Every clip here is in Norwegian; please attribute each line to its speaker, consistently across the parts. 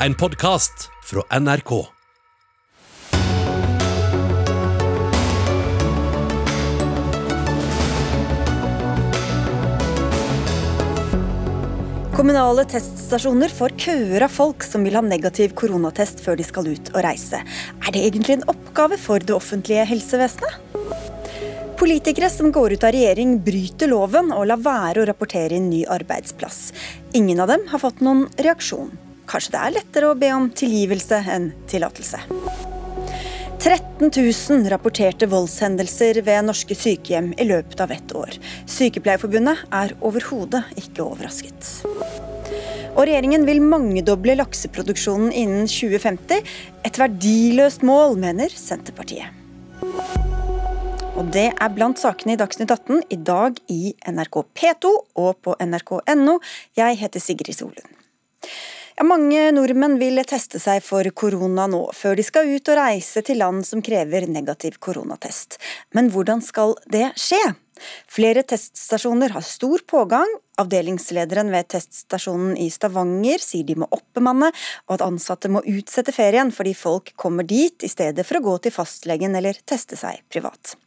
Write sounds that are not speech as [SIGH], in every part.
Speaker 1: en podkast fra NRK.
Speaker 2: Kommunale teststasjoner får køer av folk som vil ha negativ koronatest før de skal ut og reise. Er det egentlig en oppgave for det offentlige helsevesenet? Politikere som går ut av regjering bryter loven og lar være å rapportere inn ny arbeidsplass. Ingen av dem har fått noen reaksjon. Kanskje det er lettere å be om tilgivelse enn tillatelse. 13 000 rapporterte voldshendelser ved norske sykehjem i løpet av ett år. Sykepleierforbundet er overhodet ikke overrasket. Og regjeringen vil mangedoble lakseproduksjonen innen 2050. Et verdiløst mål, mener Senterpartiet. Og det er blant sakene i Dagsnytt 18 i dag i NRK P2 og på nrk.no. Jeg heter Sigrid Solund. Ja, mange nordmenn vil teste seg for korona nå, før de skal ut og reise til land som krever negativ koronatest. Men hvordan skal det skje? Flere teststasjoner har stor pågang. Avdelingslederen ved teststasjonen i Stavanger sier de må oppbemanne, og at ansatte må utsette ferien fordi folk kommer dit i stedet for å gå til fastlegen eller teste seg privat.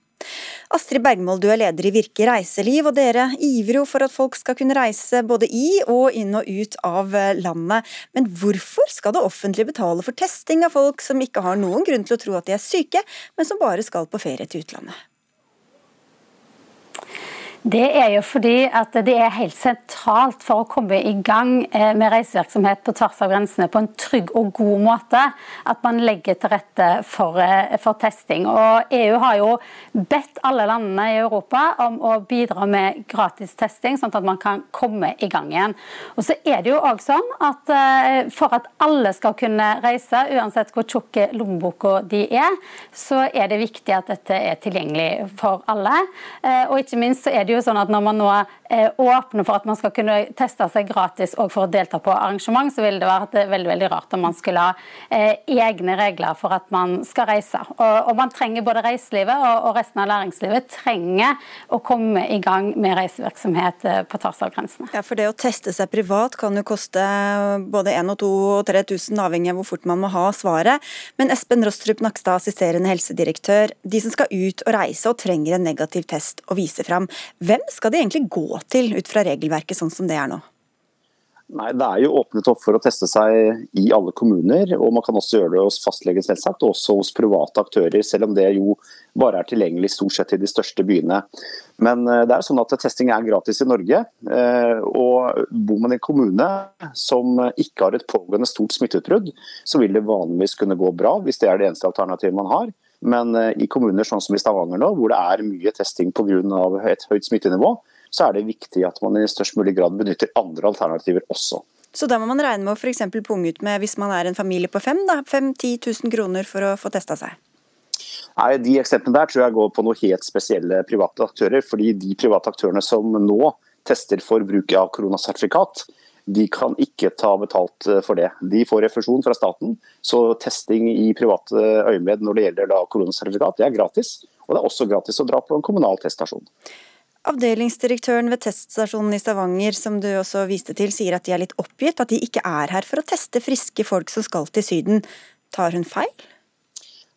Speaker 2: Astrid Bergmål, du er leder i Virke reiseliv, og dere ivrer jo for at folk skal kunne reise både i og inn og ut av landet. Men hvorfor skal det offentlige betale for testing av folk som ikke har noen grunn til å tro at de er syke, men som bare skal på ferie til utlandet?
Speaker 3: Det er jo fordi at det er helt sentralt for å komme i gang eh, med reisevirksomhet på tvers av grensene på en trygg og god måte at man legger til rette for, eh, for, testing. Og EU har jo bedt alle landene i Europa om å bidra med gratis testing, sånn at man kan komme i gang igjen. Og så er det jo også sånn at eh, For at alle skal kunne reise, uansett hvor tjukke lommeboka de er, så er det viktig at dette er tilgjengelig for alle. Og ikke minst så er det det jo sånn at Når man nå eh, åpner for at man skal kunne teste seg gratis og for å delta på arrangement, så ville det vært veldig veldig rart om man skulle ha eh, egne regler for at man skal reise. Og, Man trenger både reiselivet og, resten av læringslivet trenger å komme i gang med reisevirksomhet eh, på tvers av grensene.
Speaker 2: Ja, for Det å teste seg privat kan jo koste både 1 og 2 og 3000, avhengig av hvor fort man må ha svaret. Men Espen Rostrup Nakstad, assisterende helsedirektør, de som skal ut og reise og trenger en negativ test å vise fram, hvem skal de egentlig gå til ut fra regelverket sånn som det er nå?
Speaker 4: Nei, Det er jo åpnet opp for å teste seg i alle kommuner, og man kan også gjøre det hos fastlegen selvsagt, og også hos private aktører, selv om det jo bare er tilgjengelig stort sett i de største byene. Men eh, det er sånn at testing er gratis i Norge, eh, og bor man i en kommune som ikke har et pågående stort smitteutbrudd, så vil det vanligvis kunne gå bra, hvis det er det eneste alternativet man har. Men eh, i kommuner sånn som i Stavanger nå, hvor det er mye testing pga. et høyt smittenivå, så er det viktig at man i størst mulig grad benytter andre alternativer også.
Speaker 2: Så da må man regne med å f.eks. punge ut med, hvis man er en familie på fem, da, 5 10 000 kroner for å få testa seg?
Speaker 4: Nei, De eksemplene der tror jeg går på noe helt spesielle private aktører. fordi de private aktørene som nå tester for bruk av koronasertifikat, de kan ikke ta betalt eh, for det. De får refusjon fra staten. Så testing i private øyemed når det gjelder koronasertifikat, det er gratis. Og det er også gratis å dra på en kommunal teststasjon.
Speaker 2: Avdelingsdirektøren ved teststasjonen i Stavanger, som du også viste til, sier at de er litt oppgitt, at de ikke er her for å teste friske folk som skal til Syden. Tar hun feil?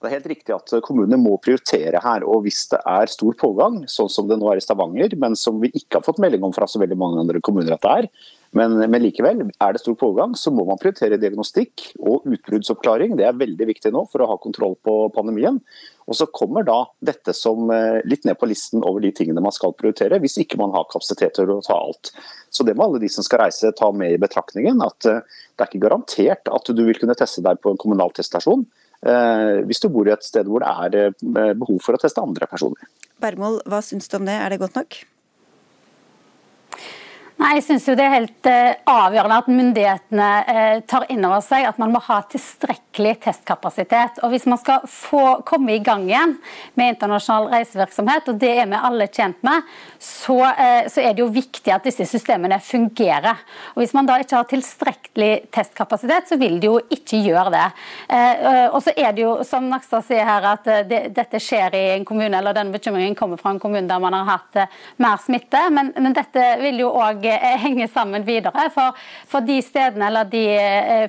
Speaker 4: Det er helt riktig at kommunene må prioritere her. og Hvis det er stor pågang, sånn som det nå er i Stavanger, men som vi ikke har fått melding om fra så veldig mange andre kommuner at det er, men, men, likevel, er det stor pågang, så må man prioritere diagnostikk og utbruddsoppklaring. Det er veldig viktig nå for å ha kontroll på pandemien. Og Så kommer da dette som eh, litt ned på listen over de tingene man skal prioritere, hvis ikke man har kapasitet til å ta alt. Så Det må alle de som skal reise ta med i betraktningen. at eh, Det er ikke garantert at du vil kunne teste deg på en kommunal teststasjon eh, hvis du bor i et sted hvor det er behov for å teste andre personer.
Speaker 2: Bergmål, hva syns du om det, er det godt nok?
Speaker 3: Nei, jeg synes jo Det er helt eh, avgjørende at myndighetene eh, tar inn over seg at man må ha tilstrekkelig testkapasitet. Og Hvis man skal få komme i gang igjen med internasjonal reisevirksomhet, og det er vi alle tjent med, så, eh, så er det jo viktig at disse systemene fungerer. Og Hvis man da ikke har tilstrekkelig testkapasitet, så vil de jo ikke gjøre det. Og så er det jo, som Nakstad sier her, at det, dette skjer i en kommune, eller denne bekymringen kommer fra en kommune der man har hatt mer smitte. Men, men dette vil jo òg henge sammen videre. For, for de stedene eller de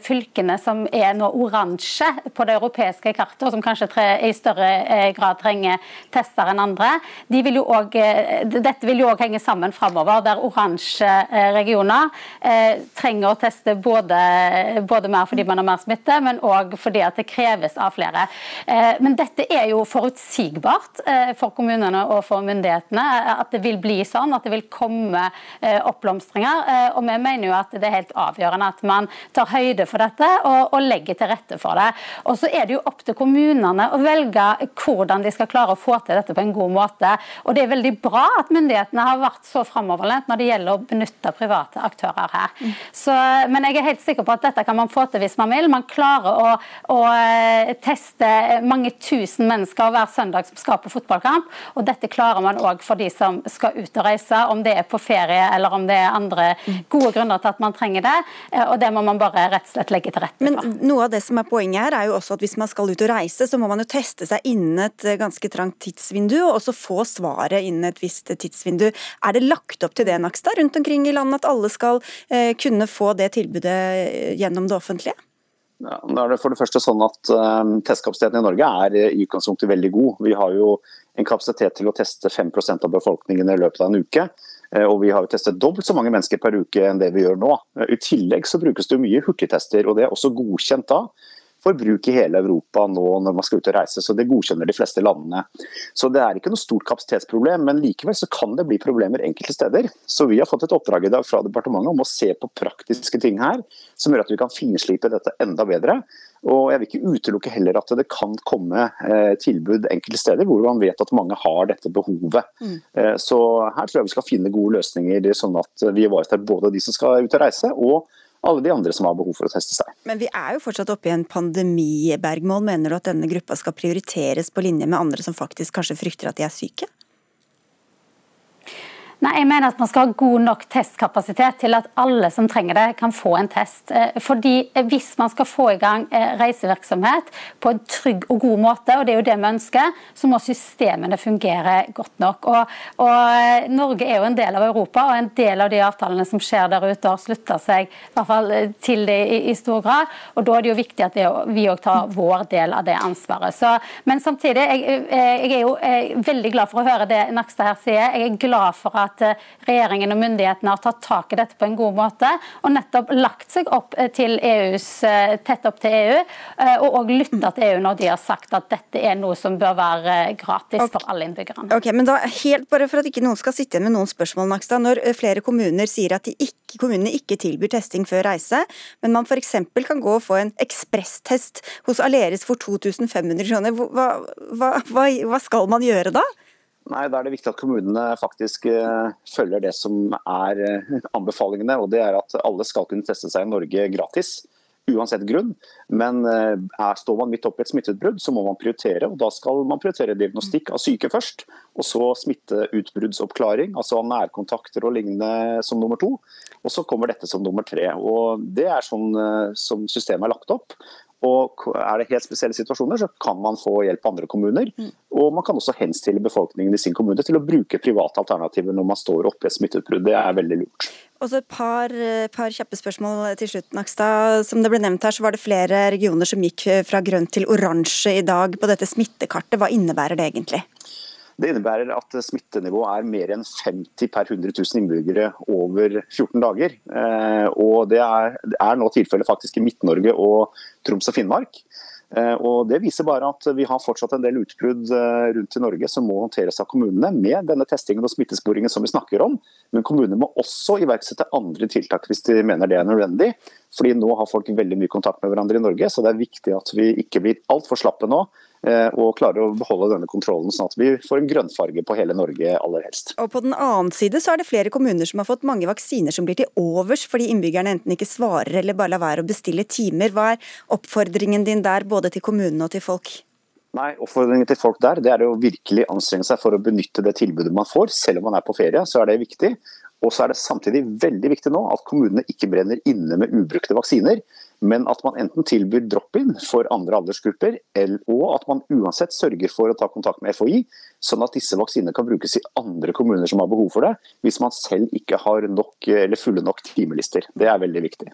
Speaker 3: fylkene som er nå oransje på det europeiske kartet, og som kanskje tre, i større eh, grad trenger tester enn andre, de vil også, eh, dette vil jo òg henge sammen framover, der oransje eh, regioner eh, trenger å teste både, både, mer fordi man har mer smitte, men òg fordi at det kreves av flere. Eh, men dette er jo forutsigbart eh, for kommunene og for myndighetene, at det vil bli sånn, at det vil komme oppblomstringer. og vi mener jo at det er helt avgjørende at man tar høyde for dette og, og legger til rette for det. Og så er det jo opp til kommunene å velge hvordan de skal klare å få til dette på en god måte. Og det er veldig bra at myndighetene har vært så framoverlent når det gjelder å benytte private aktører her. Så, men jeg er helt sikker på at dette kan man få til hvis man vil. Man klarer å, å eh, teste mange tusen mennesker hver søndag som skal på fotballkamp, og dette klarer man òg for de som skal ut og reise, om det er på ferie eller om det er andre gode grunner til at man trenger det. Eh, og det må man bare rett og slett legge til rette
Speaker 2: for. Men noe av det som er poenget her er jo også at hvis man skal ut og reise, så må man jo teste seg innen et eh, ganske trangt tidsvindu, og også få svaret innen et visst tidsvindu. Er det lagt opp til det, Nakstad, rundt omkring i landet, at alle skal eh, kunne få det tilbudet eh, gjennom det offentlige?
Speaker 4: Ja, er det for det første sånn at um, Testkapasiteten i Norge er i utgangspunktet veldig god. Vi har jo en kapasitet til å teste 5% av befolkningen i løpet av en uke. Eh, og vi har jo testet dobbelt så mange mennesker per uke enn det vi gjør nå. Eh, I tillegg så brukes det mye hurtigtester, og det er også godkjent da for bruk i hele Europa nå når man skal ut og reise. så Det godkjenner de fleste landene. Så Det er ikke noe stort kapasitetsproblem, men likevel så kan det bli problemer enkelte steder. Så Vi har fått et oppdrag i dag fra departementet om å se på praktiske ting her, som gjør at vi kan finslipe dette enda bedre. Og Jeg vil ikke utelukke heller at det kan komme eh, tilbud enkelte steder hvor man vet at mange har dette behovet. Mm. Eh, så Her tror jeg vi skal finne gode løsninger, sånn at vi ivaretar både de som skal ut og reise, og alle de andre som har behov for å teste seg.
Speaker 2: Men vi er jo fortsatt oppe i en pandemi, Bergmål. Mener du at denne gruppa skal prioriteres på linje med andre som faktisk kanskje frykter at de er syke?
Speaker 3: Nei, jeg mener at Man skal ha god nok testkapasitet til at alle som trenger det, kan få en test. Eh, fordi Hvis man skal få i gang eh, reisevirksomhet på en trygg og god måte, og det er jo det vi ønsker, så må systemene fungere godt nok. Og, og eh, Norge er jo en del av Europa, og en del av de avtalene som skjer der ute, har slutta seg i hvert fall til det i, i, stor grad. og Da er det jo viktig at vi òg tar vår del av det ansvaret. Så, men samtidig, jeg, jeg er jo veldig glad for å høre det Nakstad her sier. Jeg er glad for at at eh, regjeringen og myndighetene har tatt tak i dette på en god måte, og nettopp lagt seg opp eh, til EUs, eh, tett opp til EU, og òg lytta til EU når de har sagt at dette er noe som bør være gratis okay. for alle innbyggerne.
Speaker 2: Ok, men da helt bare For at ikke noen skal sitte igjen med noen spørsmål, Nakstad. Når flere kommuner sier at ikke, kommunene ikke tilbyr testing før reise, men man f.eks. kan gå og få en ekspresstest hos Aleris for 2500 kroner, hva, hva, hva, hva skal man gjøre da?
Speaker 4: Nei, Da er det viktig at kommunene faktisk uh, følger det som er uh, anbefalingene. og det er At alle skal kunne teste seg i Norge gratis, uansett grunn. Men uh, er, står man midt oppi et smitteutbrudd, så må man prioritere. og Da skal man prioritere diagnostikk av syke først, og så smitteutbruddsoppklaring, altså nærkontakter og lignende som nummer to. Og så kommer dette som nummer tre. og Det er sånn som systemet er lagt opp. Og er det helt spesielle situasjoner, så kan man få hjelp av andre kommuner. Mm. Og man kan også henstille befolkningen i sin kommune til å bruke private alternativer når man står oppe i et smitteutbrudd. Det er veldig lurt.
Speaker 2: Og så et par, par, kjappe spørsmål til slutt, Nakstad. Som det ble nevnt her, så var det flere regioner som gikk fra grønt til oransje i dag på dette smittekartet. Hva innebærer det egentlig?
Speaker 4: Det innebærer at smittenivået er mer enn 50 per 100 000 innbyggere over 14 dager. Eh, og Det er, er nå tilfellet faktisk i Midt-Norge og Troms og Finnmark. Eh, og Det viser bare at vi har fortsatt en del utbrudd eh, rundt i Norge som må håndteres av kommunene med denne testingen og smittesporingen som vi snakker om. Men kommunene må også iverksette andre tiltak hvis de mener det er nødvendig Fordi nå har folk veldig mye kontakt med hverandre i Norge, så det er viktig at vi ikke blir altfor slappe nå. Eh, og klarer å beholde denne kontrollen, sånn at vi får en grønnfarge på hele Norge aller helst.
Speaker 2: Og På den annen side så er det flere kommuner som har fått mange vaksiner som blir til overs fordi innbyggerne enten ikke svarer eller bare lar være å bestille timer. Hva er oppfordringen din der, både til kommunene og til folk?
Speaker 4: Nei, Oppfordringen til folk der det er å virkelig anstrenge seg for å benytte det tilbudet man får. Selv om man er på ferie, så er det viktig. Og så er det samtidig veldig viktig nå at kommunene ikke brenner inne med ubrukte vaksiner, men at man enten tilbyr drop-in for andre aldersgrupper, og at man uansett sørger for å ta kontakt med FHI, sånn at disse vaksinene kan brukes i andre kommuner som har behov for det, hvis man selv ikke har nok, fulle nok timelister. Det er veldig viktig.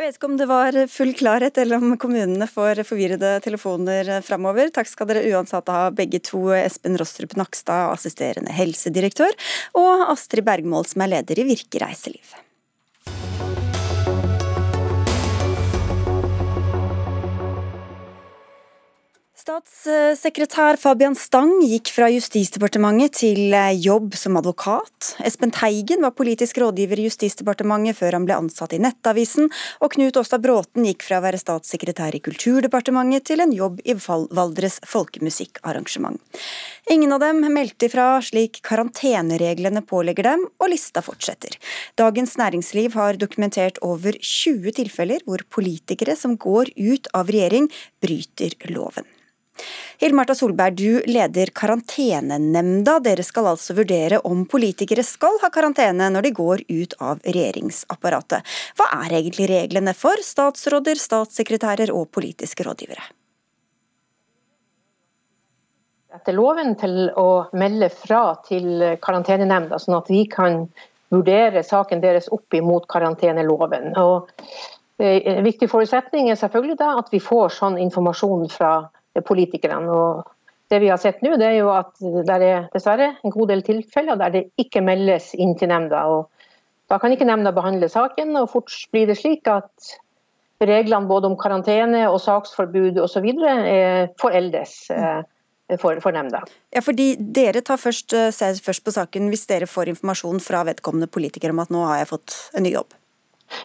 Speaker 2: Jeg vet ikke om det var full klarhet, eller om kommunene får forvirrede telefoner framover. Takk skal dere uansett ha begge to, Espen Rostrup Nakstad, assisterende helsedirektør, og Astrid Bergmål, som er leder i Virke reiseliv. Statssekretær Fabian Stang gikk fra Justisdepartementet til eh, jobb som advokat. Espen Teigen var politisk rådgiver i Justisdepartementet før han ble ansatt i Nettavisen, og Knut Åstad Bråten gikk fra å være statssekretær i Kulturdepartementet til en jobb i Valdres folkemusikkarrangement. Ingen av dem meldte ifra slik karantenereglene pålegger dem, og lista fortsetter. Dagens Næringsliv har dokumentert over 20 tilfeller hvor politikere som går ut av regjering, bryter loven. Hill Marta Solberg, du leder Karantenenemnda. Dere skal altså vurdere om politikere skal ha karantene når de går ut av regjeringsapparatet. Hva er egentlig reglene for statsråder, statssekretærer og politiske rådgivere?
Speaker 5: Etter loven til å melde fra til karantenenemnda, sånn at vi kan vurdere saken deres opp imot karanteneloven. Og eh, viktig forutsetning er selvfølgelig da at vi får sånn informasjon fra politikerne. Og det vi har sett nå, det er jo at det er dessverre en god del tilfeller der det ikke meldes inn til nemnda. og Da kan ikke nemnda behandle saken, og fort blir det slik at reglene både om karantene og saksforbud osv. foreldes eh, for, for nemnda.
Speaker 2: Ja, fordi Dere tar først, eh, ser først på saken hvis dere får informasjon fra vedkommende politikere om at nå har jeg fått en ny jobb?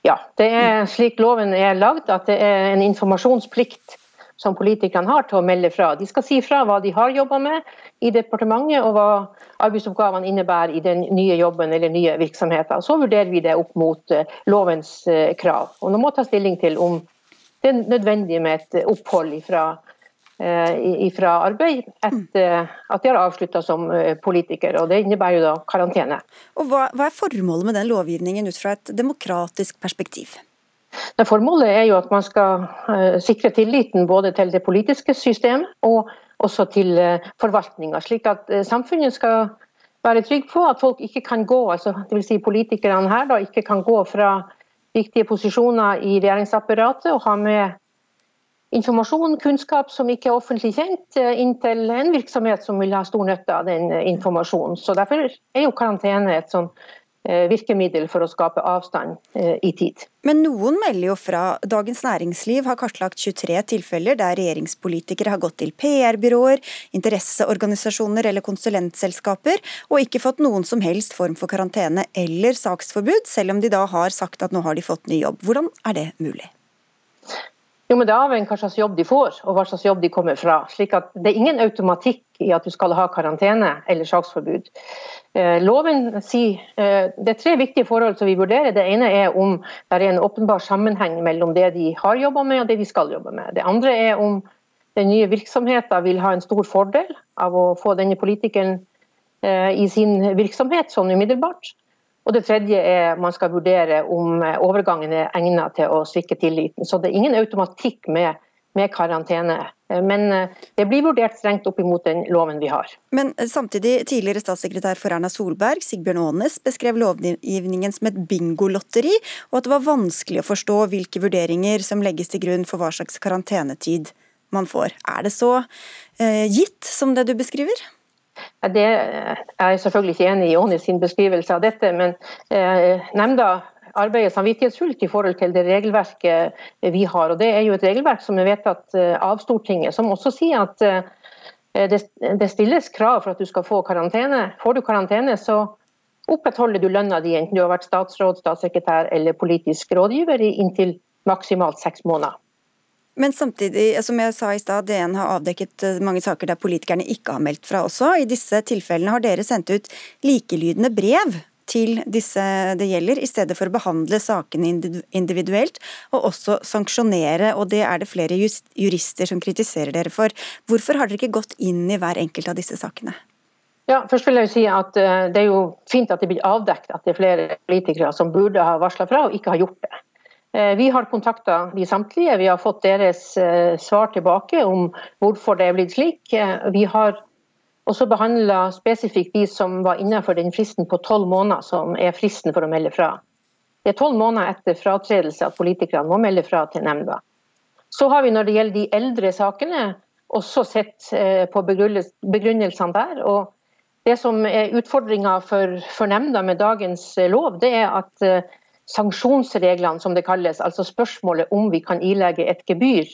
Speaker 5: Ja, det er slik loven er lagd, at det er en informasjonsplikt som politikerne har til å melde fra. De skal si fra hva de har jobba med i departementet, og hva arbeidsoppgavene innebærer i den nye jobben eller nye virksomheten. Så vurderer vi det opp mot eh, lovens eh, krav. Og Nå må ta stilling til om det er nødvendig med et opphold ifra, eh, ifra arbeid etter at de har avslutta som politiker. og Det innebærer jo da karantene.
Speaker 2: Og hva, hva er formålet med den lovgivningen ut fra et demokratisk perspektiv?
Speaker 5: Men formålet er jo at man skal uh, sikre tilliten både til det politiske systemet og også til uh, forvaltninga, slik at uh, samfunnet skal være trygg på at folk ikke kan gå, altså dvs. Si politikerne her da, ikke kan gå fra viktige posisjoner i regjeringsapparatet og ha med informasjon, kunnskap som ikke er offentlig kjent, inntil en virksomhet som vil ha stor nytte av den informasjonen. Så Derfor er jo karantene et sånn Eh, virkemiddel for å skape avstand eh, i tid.
Speaker 2: Men noen melder jo fra. Dagens Næringsliv har kartlagt 23 tilfeller der regjeringspolitikere har gått til PR-byråer, interesseorganisasjoner eller konsulentselskaper og ikke fått noen som helst form for karantene eller saksforbud, selv om de da har sagt at nå har de fått ny jobb. Hvordan er det mulig?
Speaker 5: Jo, men Det avhenger hva slags jobb de får og hva slags jobb de kommer fra. slik at Det er ingen automatikk i at du skal ha karantene eller saksforbud. Eh, loven sier eh, Det er tre viktige forhold som vi vurderer. Det ene er om det er en åpenbar sammenheng mellom det de har jobba med og det de skal jobbe med. Det andre er om den nye virksomheten vil ha en stor fordel av å få denne politikeren eh, i sin virksomhet sånn umiddelbart. Og det tredje er man skal vurdere om eh, overgangen er egnet til å svikke tilliten. Så det er ingen automatikk med, med karantene. Eh, men eh, det blir vurdert strengt opp imot den loven vi har.
Speaker 2: Men samtidig, tidligere statssekretær for Erna Solberg, Sigbjørn Aanes, beskrev lovgivningen som et bingolotteri, og at det var vanskelig å forstå hvilke vurderinger som legges til grunn for hva slags karantenetid man får. Er det så eh, gitt som det du beskriver?
Speaker 5: Det er jeg selvfølgelig ikke enig i Åni sin beskrivelse av dette, men eh, nemnda arbeider samvittighetsfullt i forhold til det regelverket vi har. og Det er jo et regelverk som er vedtatt eh, av Stortinget, som også sier at eh, det stilles krav for at du skal få karantene. Får du karantene, så opprettholder du lønna di, enten du har vært statsråd, statssekretær eller politisk rådgiver i inntil maksimalt seks måneder.
Speaker 2: Men samtidig, som jeg sa i stad, DN har avdekket eh, mange saker der politikerne ikke har meldt fra også. I disse tilfellene har dere sendt ut likelydende brev til disse det gjelder, i stedet for å behandle sakene individuelt og også sanksjonere. og Det er det flere jurister som kritiserer dere for. Hvorfor har dere ikke gått inn i hver enkelt av disse sakene?
Speaker 5: Ja, først vil jeg si at eh, Det er jo fint at det blir avdekket at det er flere politikere som burde ha varsla fra og ikke har gjort det. Eh, vi har kontakta de samtlige. Vi har fått deres eh, svar tilbake om hvorfor det er blitt slik. Eh, vi har også behandla spesifikt de som var innenfor den fristen på tolv måneder, som er fristen for å melde fra. Det er tolv måneder etter fratredelse at politikerne må melde fra til nemnda. Så har vi når det gjelder de eldre sakene, også sett på begrunnelsene der. og Det som er utfordringa for, for nemnda med dagens lov, det er at sanksjonsreglene, som det kalles, altså spørsmålet om vi kan ilegge et gebyr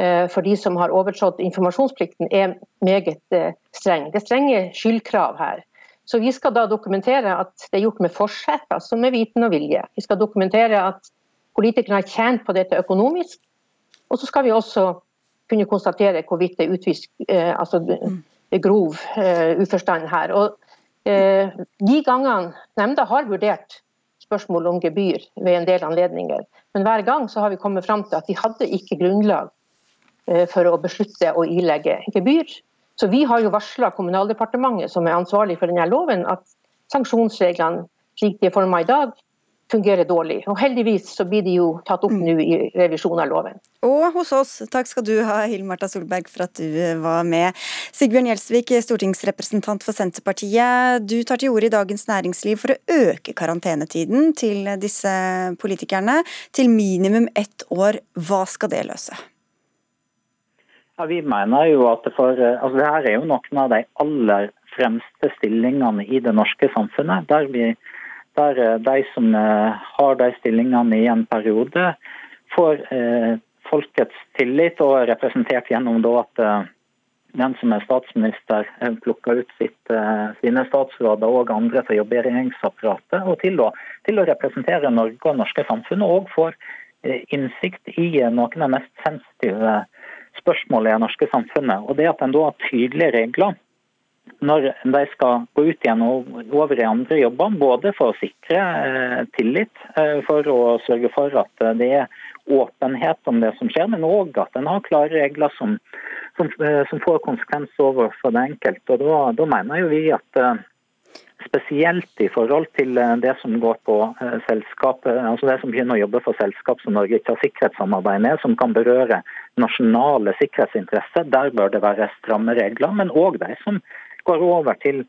Speaker 5: eh, for de som har overtrådt informasjonsplikten, er meget eh, streng. Det er strenge skyldkrav her. Så Vi skal da dokumentere at det er gjort med forsett, altså med viten og vilje. Vi skal dokumentere at politikerne har tjent på dette økonomisk. Og så skal vi også kunne konstatere hvorvidt det er utvist eh, altså, grov uforstand her. Og De gangene nemnda har vurdert spørsmål om gebyr ved en del anledninger. Men hver gang så har vi kommet fram til at vi hadde ikke grunnlag eh, for å beslutte å ilegge gebyr. Så vi har jo varsla Kommunaldepartementet, som er ansvarlig for denne loven, at sanksjonsreglene slik de er forma i dag, fungerer dårlig. Og Heldigvis så blir de jo tatt opp mm. nå i revisjon av loven.
Speaker 2: Og hos oss, takk skal du ha, Hill Marta Solberg, for at du eh, var med. Sigbjørn Gjelsvik, stortingsrepresentant for Senterpartiet. Du tar til orde i Dagens Næringsliv for å øke karantenetiden til disse politikerne til minimum ett år. Hva skal det løse?
Speaker 6: Ja, vi mener jo at for, eh, altså det her er jo noen av de aller fremste stillingene i det norske samfunnet. der vi der eh, de som eh, har de stillingene i en periode, får eh, folkets tillit og er representert gjennom at den som er statsminister, plukker ut sitt, sine statsråder og andre til å jobbe i regjeringsapparatet, og til å, til å representere Norge og norske samfunn, og får innsikt i noen av de mest sensitive spørsmålene i det norske samfunnet. Og det at en da har tydelige regler når de skal gå ut igjen og over i andre jobber, både for å sikre eh, tillit, eh, for å sørge for at eh, det er åpenhet om det som skjer, men òg at en har klare regler som, som, som får konsekvenser overfor det enkelte. Og da, da, mener jo vi at spesielt i forhold til det som går på selskap, altså det som begynner å jobbe for selskap som Norge ikke har sikkerhetssamarbeid med, som kan berøre nasjonale sikkerhetsinteresser, der bør det være stramme regler. Men òg de som går over til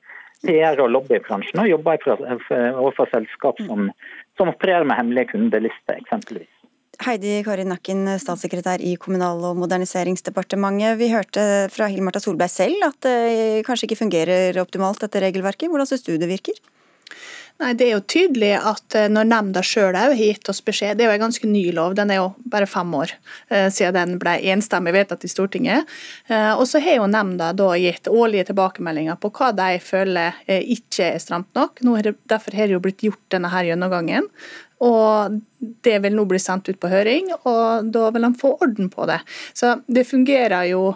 Speaker 6: PR- og lobbybransjen og jobber overfor selskap som, som opererer med hemmelige kundelister, eksempelvis.
Speaker 2: Heidi Kari Nakken, statssekretær i Kommunal- og moderniseringsdepartementet. Vi hørte fra Hill-Marta Solberg selv at det kanskje ikke fungerer optimalt, dette regelverket. Hvordan syns du det virker?
Speaker 7: Nei, Det er jo tydelig at eh, når nemnda sjøl har gitt oss beskjed, det er jo en ganske ny lov, den er jo bare fem år eh, siden den ble enstemmig vedtatt i Stortinget. Eh, og så har jo nemnda da gitt årlige tilbakemeldinger på hva de føler ikke er stramt nok. Nå det, derfor har det jo blitt gjort denne her gjennomgangen. Og det vil nå bli sendt ut på høring, og da vil han få orden på det. Så det fungerer jo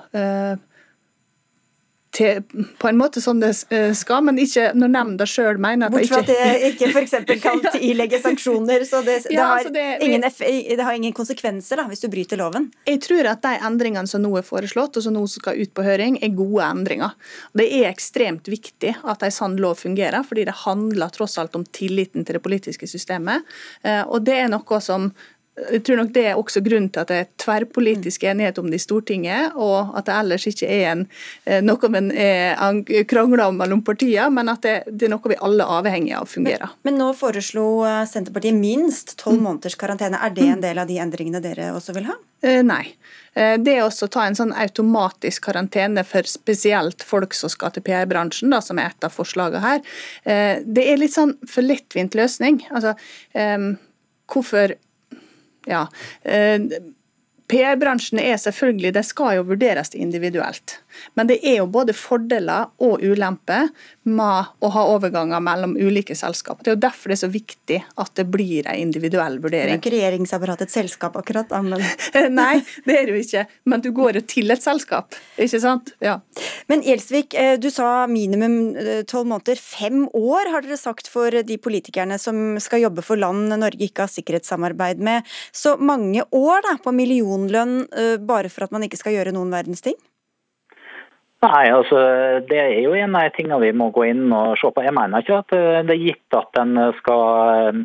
Speaker 7: til, på en måte sånn det eh, skal, men ikke når nemnda sjøl mener
Speaker 2: at Bortsett fra at det ikke f.eks. kan [LAUGHS] ilegge sanksjoner. Så det, det, har altså det, ingen, det, har ingen, konsekvenser da, hvis du bryter loven?
Speaker 7: Jeg tror at de endringene som nå er foreslått, og som nå skal ut på høring, er gode endringer. Det er ekstremt viktig at en sånn lov fungerer, fordi det handler tross alt om tilliten til det politiske systemet. Eh, og det er noe som jeg tror nok Det er også grunnen til at det er tverrpolitisk enighet om det i Stortinget, og at det ellers ikke er en, eh, noe man krangler om mellom partiene, men at det, det, er noe vi alle er avhengig av fungerer.
Speaker 2: Men, men nå foreslo eh, Senterpartiet minst tolv mm. måneders karantene. Er det en del av de endringene dere også vil ha?
Speaker 7: Eh, nei. Det å ta en sånn automatisk karantene for spesielt folk som skal til PR-bransjen, som er et av forslagene her, det er litt sånn for lettvint løsning. Altså, hvorfor ja. PR-bransjen er selvfølgelig, det skal jo vurderes individuelt. Men det er jo både fordeler og ulemper med å ha overganger mellom ulike selskap. Det er jo derfor det er så viktig at det blir en individuell vurdering.
Speaker 2: Det er ikke regjeringsapparatets selskap akkurat, da, men [LAUGHS]
Speaker 7: Nei, det er det jo ikke. Men du går jo til et selskap, ikke sant? Ja.
Speaker 2: Men Gjelsvik, eh, du sa minimum eh, tolv måneder. Fem år har dere sagt for de politikerne som skal jobbe for land Norge ikke har sikkerhetssamarbeid med. Så mange år da, på millionlønn eh, bare for at man ikke skal gjøre noen verdens ting?
Speaker 6: Nei, altså Det er jo en av tingene vi må gå inn og se på. Jeg mener ikke at eh, det er gitt at en skal eh,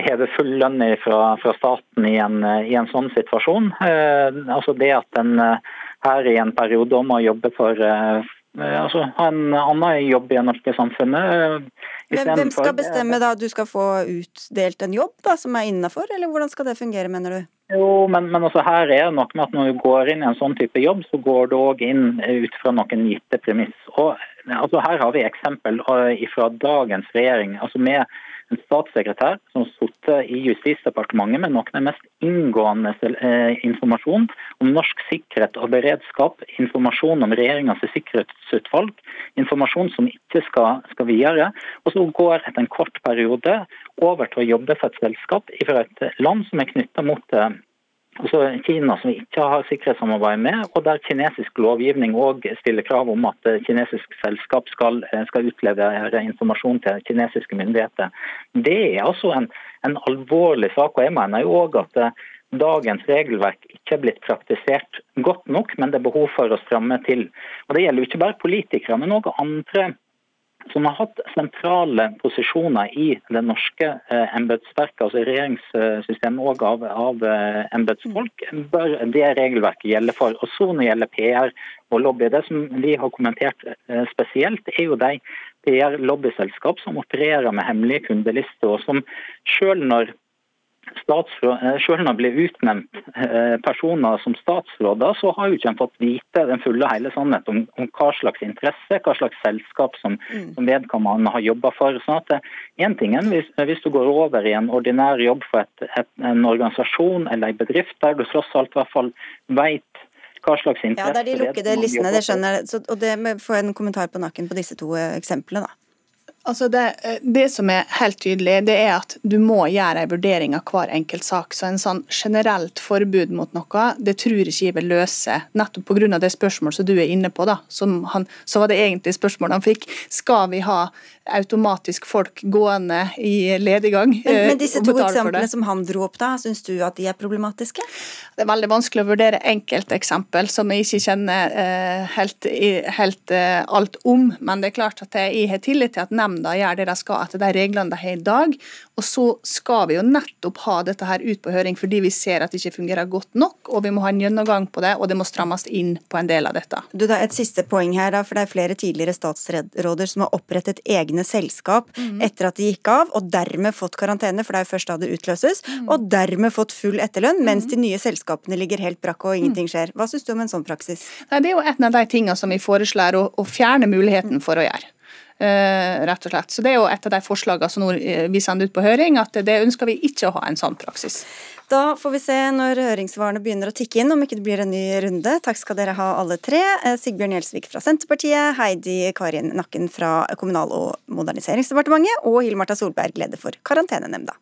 Speaker 6: heve full lønn fra, fra staten i en, i en, sånn situasjon. Altså Det at en her i en periode må jobbe for altså, ha en annen jobb i det norske samfunnet.
Speaker 2: Men hvem skal bestemme da at du skal få utdelt en jobb da, som er innafor, eller hvordan skal det fungere, mener du?
Speaker 6: Jo, men, men også her er det noe med at når du går inn i en sånn type jobb, så går du òg inn ut fra noen gitte premiss. Og altså Her har vi eksempel eh, fra dagens regjering. altså med en statssekretær som satt i Justisdepartementet med noe av den mest inngående eh, informasjon om norsk sikkerhet og beredskap, informasjon om regjeringens sikkerhetsutvalg, informasjon som ikke skal, skal videre. Og så går etter en kort periode over til å jobbe for et selskap fra et land som er knytta mot eh, altså Kina som vi ikke har sikkerhetssamarbeid med, og der kinesisk lovgivning òg stiller krav om at kinesisk selskap skal, eh, skal utlevere informasjon til kinesiske myndigheter. Det er altså en, en alvorlig sak. og jeg mener jo også at eh, dagens regelverk ikke er blitt praktisert godt nok, men det er behov for å stramme til. Og Det gjelder jo ikke bare politikere, men òg andre som har hatt sentrale posisjoner i det norske eh, embetsverket, altså regjeringssystemet og av, av eh, embetsfolk, bør det regelverket gjelde for. Og så når det gjelder PR og lobby, det som vi har kommentert eh, spesielt, er jo de PR-lobbyselskap som opererer med hemmelige kundelister, og som selv når selv om det ble utnevnt eh, personer som statsråder, så har jo ikke en fått vite den fulle hele sannhet om, om, hva slags interesse, hva slags selskap som, mm. som vedkommende har jobba for. sånn at eh, ting er hvis, hvis, du går over i en ordinær jobb for et, et, en organisasjon eller en bedrift der du tross alt i hvert fall vet hva slags interesse
Speaker 2: Ja, Det er de lukkede listene, det skjønner jeg. Og det får en kommentar på nakken på disse to eksemplene, da.
Speaker 7: Altså det, eh, det, som er helt tydelig, det er at du må gjøre en vurdering av hver enkelt sak. Så en sånn generelt forbud mot noe, det tror ikke jeg vil løse. Nettopp pga. det spørsmålet som du er inne på, da, han, så var det egentlig spørsmålet han fikk. Skal vi ha automatisk folk gående i lediggang?
Speaker 2: Men, men disse to eksemplene som han dro opp, da, syns du at de er problematiske?
Speaker 7: Det er veldig vanskelig å vurdere enkelteksempel som jeg ikke kjenner uh, helt, helt uh, alt om. Men det er klart at jeg har tillit til at nemnda nemnda gjør det de skal etter de reglene de har i dag. Og så skal vi jo nettopp ha dette her ut på høring fordi vi ser at det ikke fungerer godt nok, og vi må ha en gjennomgang på det, og det må strammes inn på en del av dette.
Speaker 2: Du, da, Et siste poeng her, da, for det er flere tidligere statsråder som har opprettet egne selskap mm. etter at de gikk av, og dermed fått karantene, for det er først da det utløses, mm. og dermed fått full etterlønn, mens mhm. de nye selskapene ligger helt brakk og ingenting skjer. Hva syns du om en sånn praksis?
Speaker 7: Nei, det er jo en av de tingene som vi foreslår å, å fjerne muligheten for å gjøre. Eh, rett og slett. Så Det er jo et av de forslagene som eh, vi sender ut på høring, at det ønsker vi ikke å ha en sånn praksis.
Speaker 2: Da får vi se når høringssvarene begynner å tikke inn, om ikke det blir en ny runde. Takk skal dere ha alle tre. Eh, Sigbjørn Gjelsvik fra Senterpartiet, Heidi Karin Nakken fra Kommunal- og moderniseringsdepartementet og Hill Marta Solberg, leder for Karantenenemnda.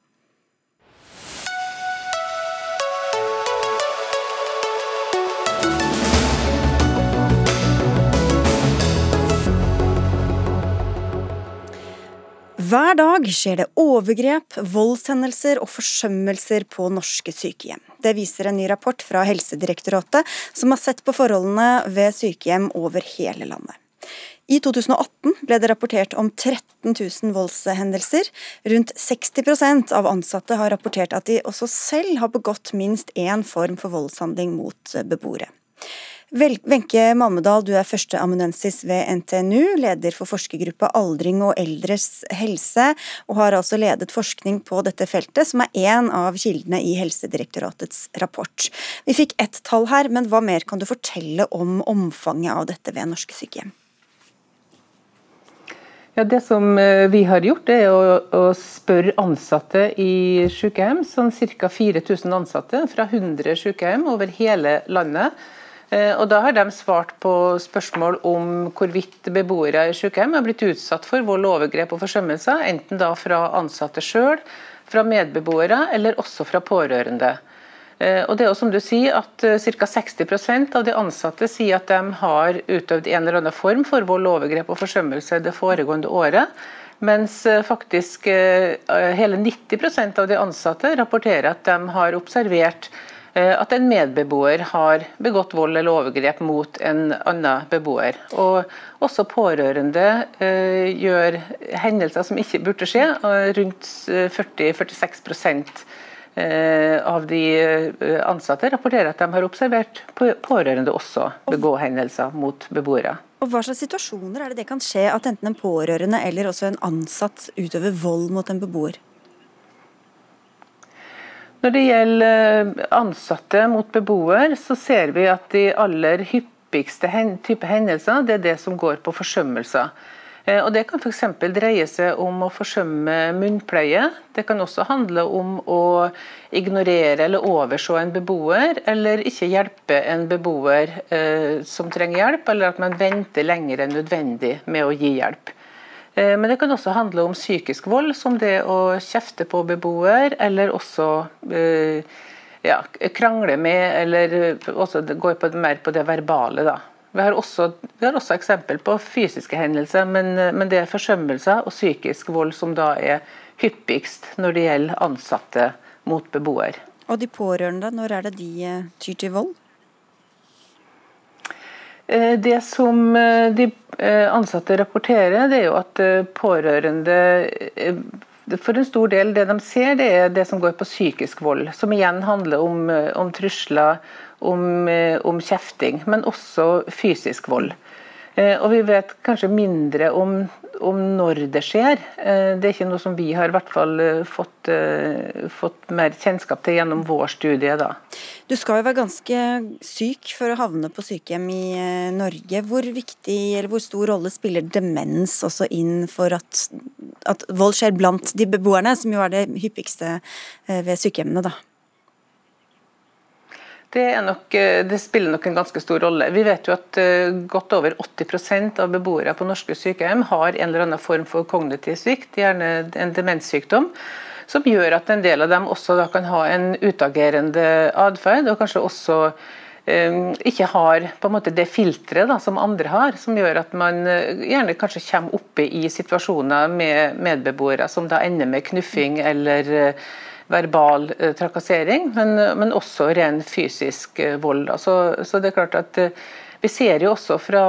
Speaker 2: Hver dag skjer det overgrep, voldshendelser og forsømmelser på norske sykehjem. Det viser en ny rapport fra Helsedirektoratet, som har sett på forholdene ved sykehjem over hele landet. I 2018 ble det rapportert om 13 000 voldshendelser. Rundt 60% av ansatte har rapportert at de også selv har begått minst én form for voldshandling mot beboere. Wenche Mammedal, du er førsteamanuensis ved NTNU, leder for forskergruppa Aldring og eldres helse, og har altså ledet forskning på dette feltet, som er én av kildene i Helsedirektoratets rapport. Vi fikk ett tall her, men hva mer kan du fortelle om omfanget av dette ved norske sykehjem?
Speaker 8: Ja, Det som eh, vi har gjort, er å, å spørre ansatte i sykehjem, sånn ca. 4000 ansatte fra 100 sykehjem over hele landet. Eh, og Da har de svart på spørsmål om hvorvidt beboere i sykehjem har blitt utsatt for vold, overgrep og forsømmelser, enten da fra ansatte sjøl, fra medbeboere eller også fra pårørende. Eh, og det er jo som du sier at eh, Ca. 60% av de ansatte sier at de har utøvd en eller annen form for vold, overgrep og forsømmelse det foregående året. Mens faktisk hele 90% av de ansatte rapporterer at de har observert at en medbeboer har begått vold eller overgrep mot en annen beboer. Og også pårørende gjør hendelser som ikke burde skje, rundt 40-46 Eh, av de eh, ansatte rapporterer at de har observert pårørende også begå hendelser mot beboere.
Speaker 2: Og Hva slags situasjoner er det det kan skje at enten en pårørende eller også en ansatt utøver vold mot en beboer?
Speaker 8: Når det gjelder eh, ansatte mot beboer, så ser vi at de aller hyppigste type hendelser det er det som går på forsømmelser. Eh, og Det kan f.eks. dreie seg om å forsømme munnpleie. Det kan også handle om å ignorere eller overse en beboer, eller ikke hjelpe en beboer eh, som trenger hjelp, eller at man venter lenger enn nødvendig med å gi hjelp. Eh, men det kan også handle om psykisk vold, som det å kjefte på beboer, eller også eh, ja, krangle med, eller også gå på, mer på det verbale. da. Vi har også, vi har også eksempel på fysiske hendelser, men, men, det er forsømmelser og psykisk vold som da er hyppigst når det gjelder ansatte mot beboer.
Speaker 2: Og de pårørende, når er det de eh, tyr til vold?
Speaker 8: Det som de ansatte rapporterer, det er jo at pårørende for en stor del det de ser, det er det som går på psykisk vold. Som igjen handler om, om trusler om, eh, om kjefting, men også fysisk vold. Eh, og vi vet kanskje mindre om, om, når det skjer. Eh, det er ikke noe som vi har i hvert fall fått, fått mer kjennskap til gjennom vår studie. Da.
Speaker 2: Du skal jo være ganske syk for å havne på sykehjem i Norge. Hvor viktig eller hvor stor rolle spiller demens også inn for at, at vold skjer blant de beboerne, som jo er det hyppigste ved sykehjemmene? da?
Speaker 8: Det, nok, eh, det, spiller nok en ganske stor rolle. Vi vet jo at uh, godt over 80% av beboere på norske sykehjem har en eller annen form for kognitiv svikt, gjerne en demenssykdom. Som gjør at en del av dem også kan ha en utagerende atferd, og kanskje også um, ikke har måte det filteret som andre har, som gjør at man gjerne kanskje kommer oppe i situasjoner med medbeboere som da ender med knuffing eller uh, verbal eh, trakassering, men, men, også ren fysisk eh, vold. Så, så, det er klart at eh, Vi ser jo også fra,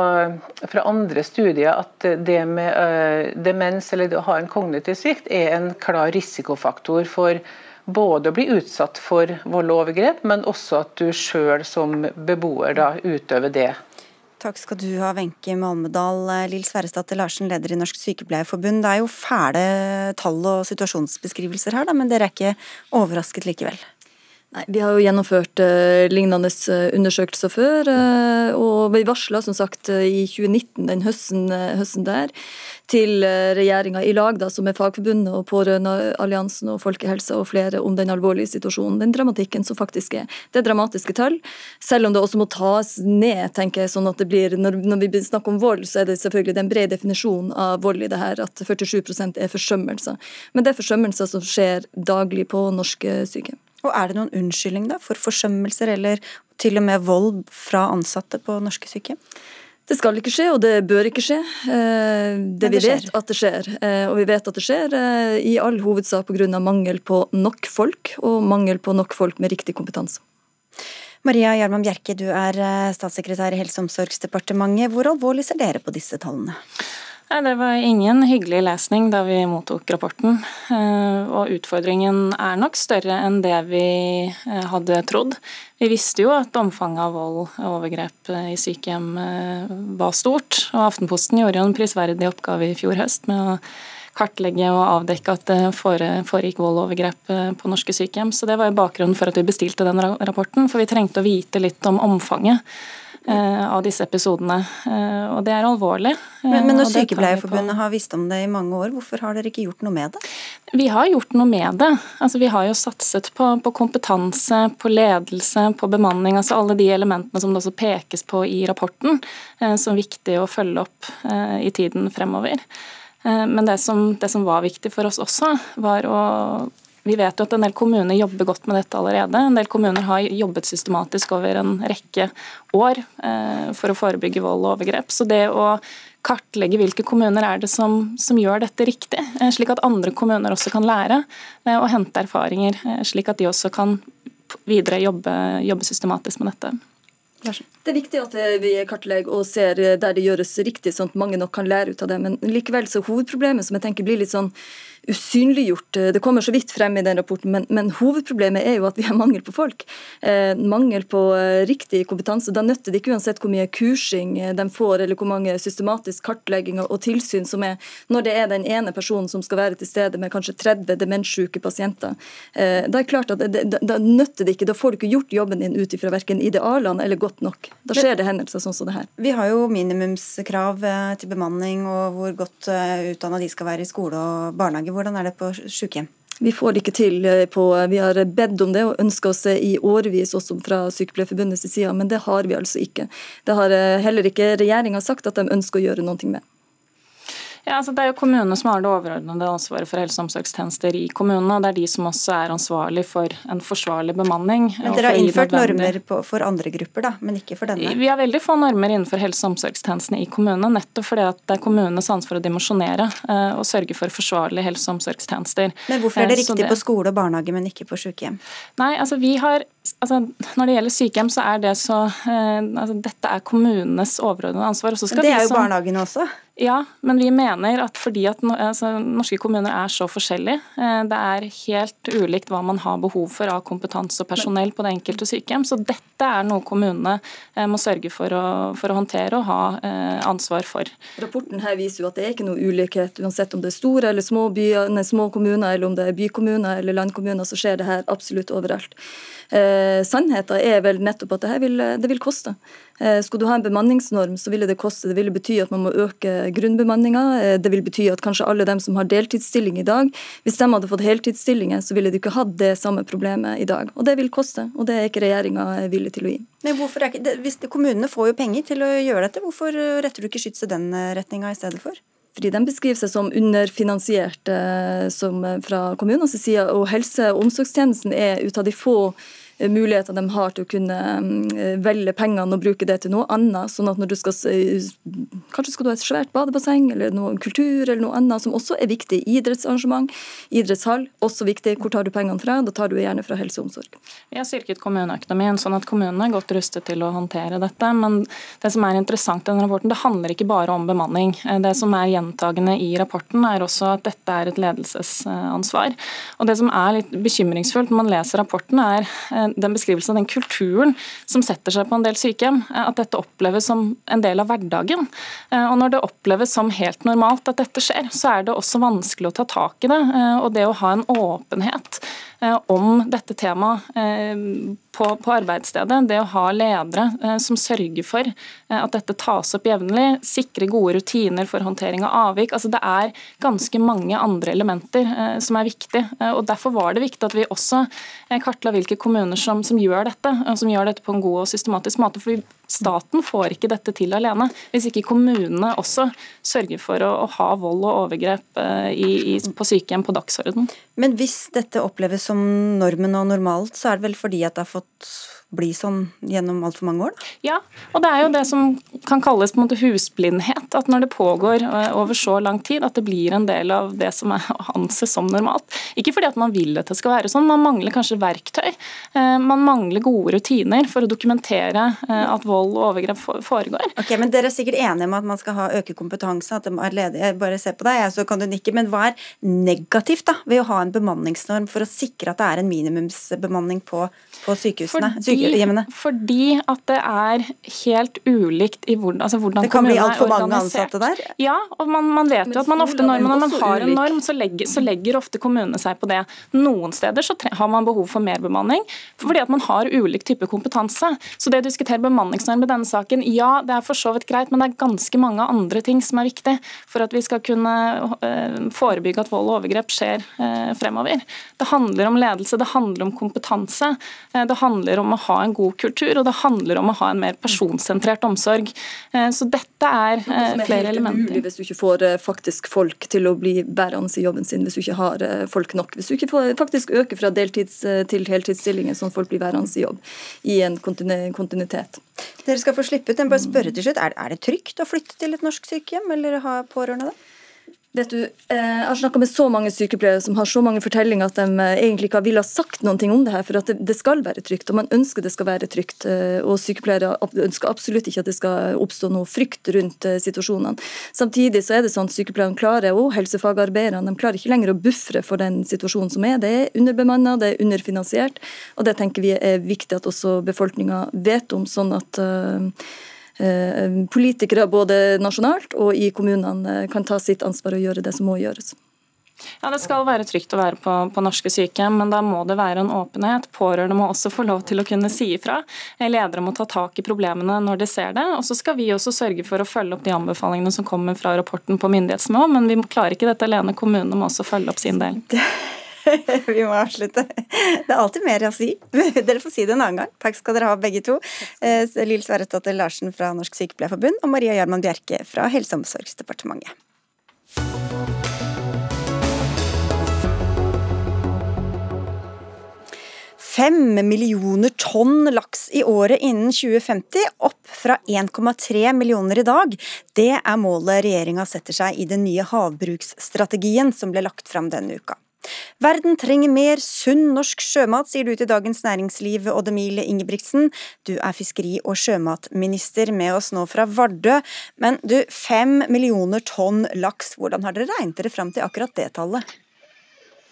Speaker 8: fra andre studier at det med uh, demens eller det å ha en kognitiv svikt er en klar risikofaktor for både å bli utsatt for vold og overgrep, men også at du sjøl som beboer da utøver det.
Speaker 2: Takk skal du ha, Wenche Malmedal. Lill Sverresdatter Larsen, leder i Norsk Sykepleierforbund. Det er jo fæle tall og situasjonsbeskrivelser her, da, men dere er ikke overrasket likevel?
Speaker 9: Nei, Vi har jo gjennomført eh, lignende eh, undersøkelser før, Eh, og vi varsla som sagt i 2019, den høsten, høsten der, til regjeringa i lag, da, som er Fagforbundet og Pårørendealliansen og Folkehelsa og flere, om den alvorlige situasjonen, den dramatikken som faktisk er. Det er dramatiske tall, selv om det også må tas ned, tenker jeg. sånn at det blir, Når, når vi snakker om vold, så er det selvfølgelig den brede definisjonen av vold i det her, at 47% er forsømmelser. Men det er forsømmelser som skjer daglig på norske sykehjem.
Speaker 2: Og Er det noen unnskyldning da, for forsømmelser eller til og med vold fra ansatte på norske sykehjem?
Speaker 9: Det skal ikke skje, og det bør ikke skje. Eh, det, vi vet at det skjer. Eh, og vi vet at det skjer eh, i all hovedsak pga. mangel på nok folk, og mangel på nok folk med riktig kompetanse.
Speaker 2: Maria Gjerman Bjerke, du er statssekretær i Helse- og omsorgsdepartementet. Hvor alvorlig ser dere på disse tallene?
Speaker 10: Nei, Det var ingen hyggelig lesning da vi mottok rapporten. Eh, og utfordringen er nok større enn det vi eh, hadde trodd. Vi visste jo at omfanget av vold og overgrep eh, i sykehjem var stort. Og Aftenposten gjorde jo en prisverdig oppgave i fjor høst med å kartlegge og avdekke at det foregikk vold og overgrep på norske sykehjem. Så det var jo bakgrunnen for at vi bestilte den rapporten, for vi trengte å vite litt om omfanget. Av disse episodene. Og det er alvorlig.
Speaker 2: Men, men når Sykepleierforbundet har visst om det i mange år, hvorfor har dere ikke gjort noe med det?
Speaker 10: Vi har gjort noe med det. Altså, vi har jo satset på, på, kompetanse, på ledelse, på bemanning. altså Alle de elementene som det også pekes på i rapporten som som viktig å følge opp eh, i tiden fremover. Eh, men det som, det som var viktig for oss også, var å vi vet jo at en del kommuner jobber godt med dette allerede. En del kommuner har jobbet systematisk over en rekke år eh, for å forebygge vold og overgrep. Så det å kartlegge hvilke kommuner er det som, som gjør dette riktig, eh, slik at andre kommuner også kan lære eh, og hente erfaringer, slik at de også kan videre jobbe, jobbe systematisk med dette.
Speaker 9: Det er viktig at vi kartlegger og ser der det gjøres riktig, sånn at mange nok kan lære ut av det. Men likevel så hovedproblemet som jeg tenker blir litt sånn usynliggjort. Det kommer så vidt frem i den rapporten, men, men hovedproblemet er jo at vi har mangel på folk. Eh, mangel på eh, riktig kompetanse. Da nytter det ikke uansett hvor mye kursing eh, de får, eller hvor mange systematisk kartlegginger og tilsyn som er, når det er den ene personen som skal være til stede med kanskje 30 demenssyke pasienter. Eh, da er klart at det, da, da nytter det ikke. Da får du ikke gjort jobben din ut ifra verken idealene eller godt nok. Da skjer det hendelser sånn som det her.
Speaker 2: Vi har jo minimumskrav eh, til bemanning og hvor godt eh, utdanna de skal være i skole og barnehage. Hvordan er det på sykehjem?
Speaker 9: Vi får det ikke til eh, på Vi har bedt om det og ønska oss det i årevis også fra Sykepleierforbundets side, men det har vi altså ikke. Det har heller ikke regjeringa sagt at de ønsker å gjøre noe med.
Speaker 10: Ja, altså Det er jo kommunene som har det overordnede ansvaret for helse- og omsorgstjenester i kommunene. og Det er de som også er ansvarlig for en forsvarlig bemanning.
Speaker 2: Men Dere har innført normer på, for andre grupper, da, men ikke for denne?
Speaker 10: Vi har veldig få normer innenfor helse- og omsorgstjenestene i kommunene. Nettopp fordi det er kommunenes ansvar å dimensjonere uh, og sørge for forsvarlige helse- og omsorgstjenester.
Speaker 2: Men Hvorfor er det eh, riktig det... på skole og barnehage, men ikke på sykehjem?
Speaker 10: Nei, altså vi har altså, Når det gjelder sykehjem, så er det så eh, altså, Dette er kommunenes overordnede ansvar.
Speaker 2: det er jo som, barnehagene også?
Speaker 10: Ja, men vi mener at fordi at altså, norske kommuner er så forskjellige, uh, det er helt ulikt hva man har behov for av kompetanse og personell på det enkelte sykehjem. Så dette er noe kommunene uh, må sørge for å, for å, håndtere og ha ansvar for.
Speaker 9: Rapporten her viser jo at det er ikke noe ulikhet, uansett om det er store eller små, byer, nei, små kommuner, eller om det er bykommuner eller landkommuner, så skjer det her absolutt overalt. Eh, sannheten er vel nettopp at det, vil, det vil koste. Eh, skulle du ha en bemanningsnorm, så ville det koste. Det ville bety at man må øke grunnbemanninga. Eh, det vil bety at kanskje alle dem som har deltidsstilling i dag, hvis de hadde fått heltidsstillinger, så ville de ikke hatt det samme problemet i dag. Og det vil koste, og det er ikke regjeringa villig til å gi.
Speaker 2: Men hvorfor er ikke, hvis Kommunene får jo penger til å gjøre dette, hvorfor retter du ikke skytset den retninga i stedet for?
Speaker 9: fordi de beskriver seg som underfinansierte som fra kommunenes side. Og helse- og omsorgstjenesten er ut av de få Eh, muligheter de har til å kunne mm, velge pengene og bruke det til noe annet. sånn at når du skal, Kanskje skal du ha et svært badebasseng eller noe kultur eller noe annet som også er viktig. Idrettsarrangement, idrettshall, også viktig. Hvor tar du pengene fra? Da tar du gjerne fra helse og omsorg.
Speaker 10: Vi har styrket kommuneøkonomien sånn at kommunene er godt rustet til å håndtere dette. Men det som er interessant i denne rapporten, det handler ikke bare om bemanning. Eh, det som er gjentagende i rapporten, er også at dette er et ledelsesansvar. Og det som er litt bekymringsfullt når man leser rapporten, er eh, den beskrivelsen av den kulturen som setter seg på en del sykehjem. Eh, at dette oppleves som en del av hverdagen. Eh, og når det oppleves som helt normalt at dette skjer, så er det også vanskelig å ta tak i det. Eh, og det å ha en åpenhet om dette temaet på, på, arbeidsstedet. Det å ha ledere som sørger for at dette tas opp jevnlig. Sikre gode rutiner for håndtering av avvik. Altså, det er ganske mange andre elementer som er viktige. og Derfor var det viktig at vi også kartla hvilke kommuner som, som, gjør dette, og som gjør dette på en god og systematisk måte. for Staten får ikke dette til alene, hvis ikke kommunene også sørger for å, å ha vold og overgrep eh, i, i, på sykehjem på dagsorden.
Speaker 2: Men hvis dette oppleves som normen og normalt, så er det vel fordi at det har fått bli sånn gjennom altfor mange år? Da?
Speaker 10: Ja, og det er jo det som kan kalles på en måte husblindhet. At når det pågår eh, over så lang tid, at det blir en del av det som er [LAUGHS] anses som normalt. Ikke fordi at man vil at det skal være sånn, man mangler kanskje verktøy. Eh, man mangler gode rutiner for å dokumentere eh, at vold og overgrep foregår.
Speaker 2: Ok, men Dere er sikkert enige om at man skal ha øke kompetanse, at de er ledige. Bare se på deg, så kan du nikke. Men hva er negativt da, ved å ha en bemanningsnorm for å sikre at det er en minimumsbemanning på, på sykehusene?
Speaker 10: Fordi
Speaker 2: sykehjemmene?
Speaker 10: Fordi at det er helt ulikt i hvordan, altså hvordan
Speaker 2: Det kan bli
Speaker 10: kommunene er
Speaker 2: altfor mange ansatte der?
Speaker 10: Ja, og man, man vet jo at man ofte når, man,
Speaker 9: man
Speaker 10: har en norm, så legger, så legger ofte kommunene seg på det. Noen steder så tre, har man behov for mer bemanning, fordi at man har ulik type kompetanse. Så det å diskutere bemanningsnorm i denne saken, ja, det er for så vidt greit, men det er ganske mange andre ting som er viktig for at vi skal kunne eh, forebygge at vold og overgrep skjer eh, fremover. Det handler om ledelse, det handler om kompetanse, eh, det handler om å ha en god kultur, og det handler om å ha en mer personsentrert omsorg. Eh, Så dette er flere elementer.
Speaker 9: Det er umulig hvis du ikke får eh, faktisk folk til å bli bærende i jobben sin, hvis du ikke har eh, folk nok. Hvis du ikke får faktisk øker fra deltids eh, til heltidsstillinger, sånn at folk blir værende i jobb i en kontinuitet.
Speaker 2: Dere skal få slippe ut. Jeg bare spørre til slutt. Er, er det trygt å flytte til et norsk sykehjem, eller ha pårørende det?
Speaker 9: Vet du, eh, Jeg har snakka med så mange sykepleiere som har så mange fortellinger at de eh, egentlig ikke ville ha sagt noen ting om det her, for at det, skal være trygt, og man ønsker det skal være trygt. eh, Og sykepleiere ønsker absolutt ikke at det skal oppstå noe frykt rundt situasjonene. Samtidig så er det sånn at sykepleierne klarer, og helsefagarbeiderne, de klarer ikke lenger å buffre for den situasjonen som er. Det er underbemanna, det er underfinansiert, og det tenker vi er viktig at også befolkninga vet om, sånn at politikere både nasjonalt og i kommunene eh, kan ta sitt ansvar og gjøre det som må gjøres.
Speaker 10: Ja, Det skal være trygt å være på, på norske sykehjem, men da må det være en åpenhet. Pårørende må også få lov til å kunne si ifra. Ledere må ta tak i problemene når de ser det. Og så skal vi også sørge for å følge opp de anbefalingene som kommer fra rapporten på myndighetsnivå, men vi klarer ikke dette alene. Kommunene må også følge opp sin del. [LAUGHS] [LAUGHS]
Speaker 2: Vi må avslutte. Det er alltid mer å si. [LAUGHS] Dere får si det en annen gang. Takk skal dere ha, begge to. Eh, Lill Sverresdatter Larsen fra Norsk Sykepleierforbund og Maria Gjerman Bjerke fra Helse- og omsorgsdepartementet. Fem millioner tonn laks i året innen 2050, opp fra 1,3 millioner i dag. Det er målet regjeringa setter seg i den nye havbruksstrategien som ble lagt fram denne uka. Verden trenger mer sunn norsk sjømat, sier du til Dagens Næringsliv, Odd Emil Ingebrigtsen. Du er fiskeri- og sjømatminister med oss nå fra Vardø. Men du, fem millioner tonn laks, hvordan har dere regnet dere fram til akkurat det tallet?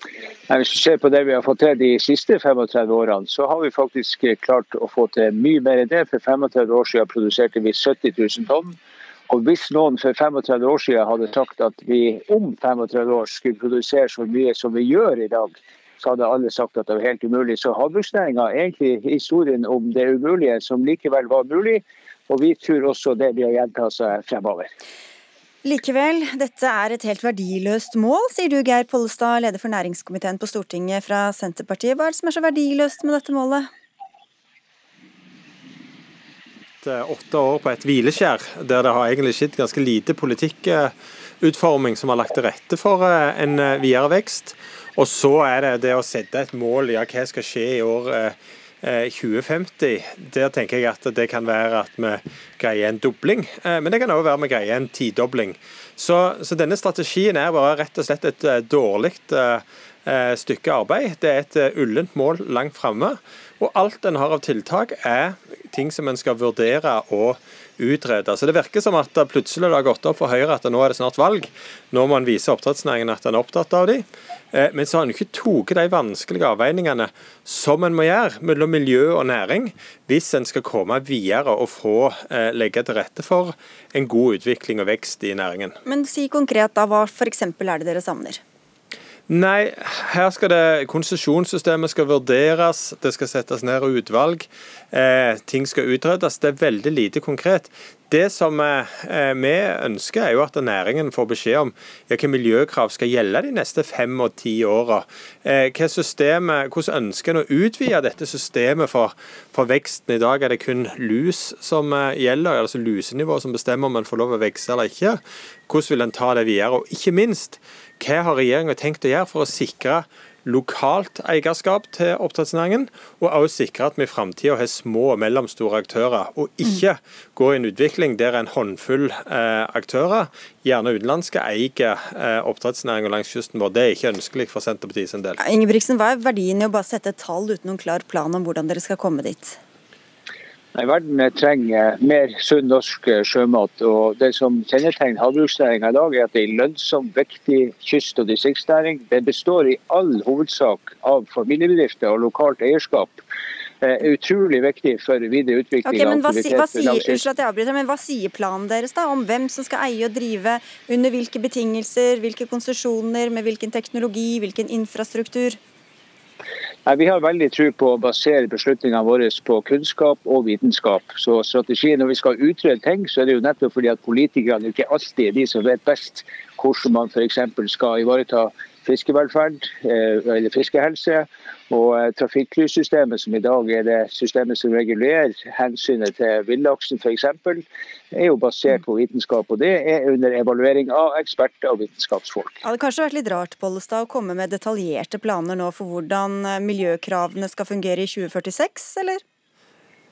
Speaker 11: Hvis du ser på det vi har fått til de siste 35 årene, så har vi faktisk klart å få til mye mer enn det. For 35 år siden produserte vi 70 000 tonn. Og hvis noen for 35 år siden hadde sagt at vi om 35 år skulle produsere så mye som vi gjør i dag, så hadde alle sagt at det var helt umulig. Så havbruksnæringa er egentlig historien om det umulige som likevel var mulig. Og vi tror også det blir å gjenta seg fremover.
Speaker 2: Likevel, dette er et helt verdiløst mål, sier du Geir Pollestad, leder for næringskomiteen på Stortinget fra Senterpartiet. Hva er det som er så verdiløst med dette målet?
Speaker 12: Åtte år på et hvileskjær, der det har egentlig skjedd ganske lite politikkutforming som har lagt til rette for eh, en eh, videre vekst. Og så er det det å sette et mål, ja hva skal skje i år eh, 2050. Der tenker jeg at det kan være at vi greier en dobling, eh, men det kan òg være vi greier en tidobling. Så, så, denne strategien er bare rett og slett et dårlig stykke arbeid. Det er et ullent mål langt framme. Og alt en har av tiltak er ting som en skal vurdere og utrede. Så Det virker som at plutselig har gått opp for Høyre at nå er det snart valg. Nå må en vise oppdrettsnæringen at en er opptatt av dem. Men så har en ikke tatt de vanskelige avveiningene som en må gjøre mellom miljø og næring, hvis en skal komme videre og få legge til rette for en god utvikling og vekst i næringen.
Speaker 2: Men si konkret da, hva f.eks. er det dere savner?
Speaker 12: Nei, her skal det konsesjonssystemet skal vurderes, det skal settes ned utvalg, eh, ting skal utredes. Det er veldig lite konkret. Det som eh, vi ønsker, er jo at næringen får beskjed om hvilke miljøkrav skal gjelde de neste fem og ti åra. Eh, hvordan ønsker en å utvide dette systemet for, for, veksten? I dag er det kun lus som eh, gjelder, altså lusenivået som bestemmer om en får lov å vokse eller ikke. Hvordan vil en ta det videre? Og ikke minst, hva har regjeringa tenkt å gjøre for å sikre lokalt eierskap til oppdrettsnæringen, og også sikre at vi i framtida har små og mellomstore aktører, og ikke går i en utvikling der en håndfull eh, aktører, gjerne utenlandske, eier eh, oppdrettsnæringa langs kysten vår. Det er ikke ønskelig for Senterpartiet sin del.
Speaker 2: Ingebrigtsen, Hva er verdien i å bare sette et tall uten noen klar plan om hvordan dere skal komme dit?
Speaker 11: Nei, Verden trenger mer sunn norsk sjømat. og Det som kjennetegner havbruksnæringa i dag, er at det er en lønnsom, viktig kyst- og distriktsnæring. Den består i all hovedsak av familiebedrifter og lokalt eierskap. er utrolig viktig for videre utvikling
Speaker 2: okay,
Speaker 11: av aktivitet.
Speaker 2: Hva, sier, avbryter, men hva sier planen deres da om hvem som skal eie og drive, under hvilke betingelser, hvilke konsesjoner, med hvilken teknologi, hvilken infrastruktur?
Speaker 11: Vi har veldig tro på å basere beslutningene våre på kunnskap og vitenskap. Så strategien når vi skal utrede ting, så er det jo nettopp fordi at politikerne ikke alltid er de som vet best hvordan man f.eks. skal ivareta fiskevelferd eh, eller fiskehelse. Og eh, trafikklyssystemet, som i dag er det systemet som regulerer hensynet til villaksen f.eks., er jo basert på vitenskap. Og det er under evaluering av eksperter og vitenskapsfolk.
Speaker 2: Det hadde kanskje vært litt rart Bollestad, å komme med detaljerte planer nå for hvordan eh, miljøkravene skal fungere i 2046, eller?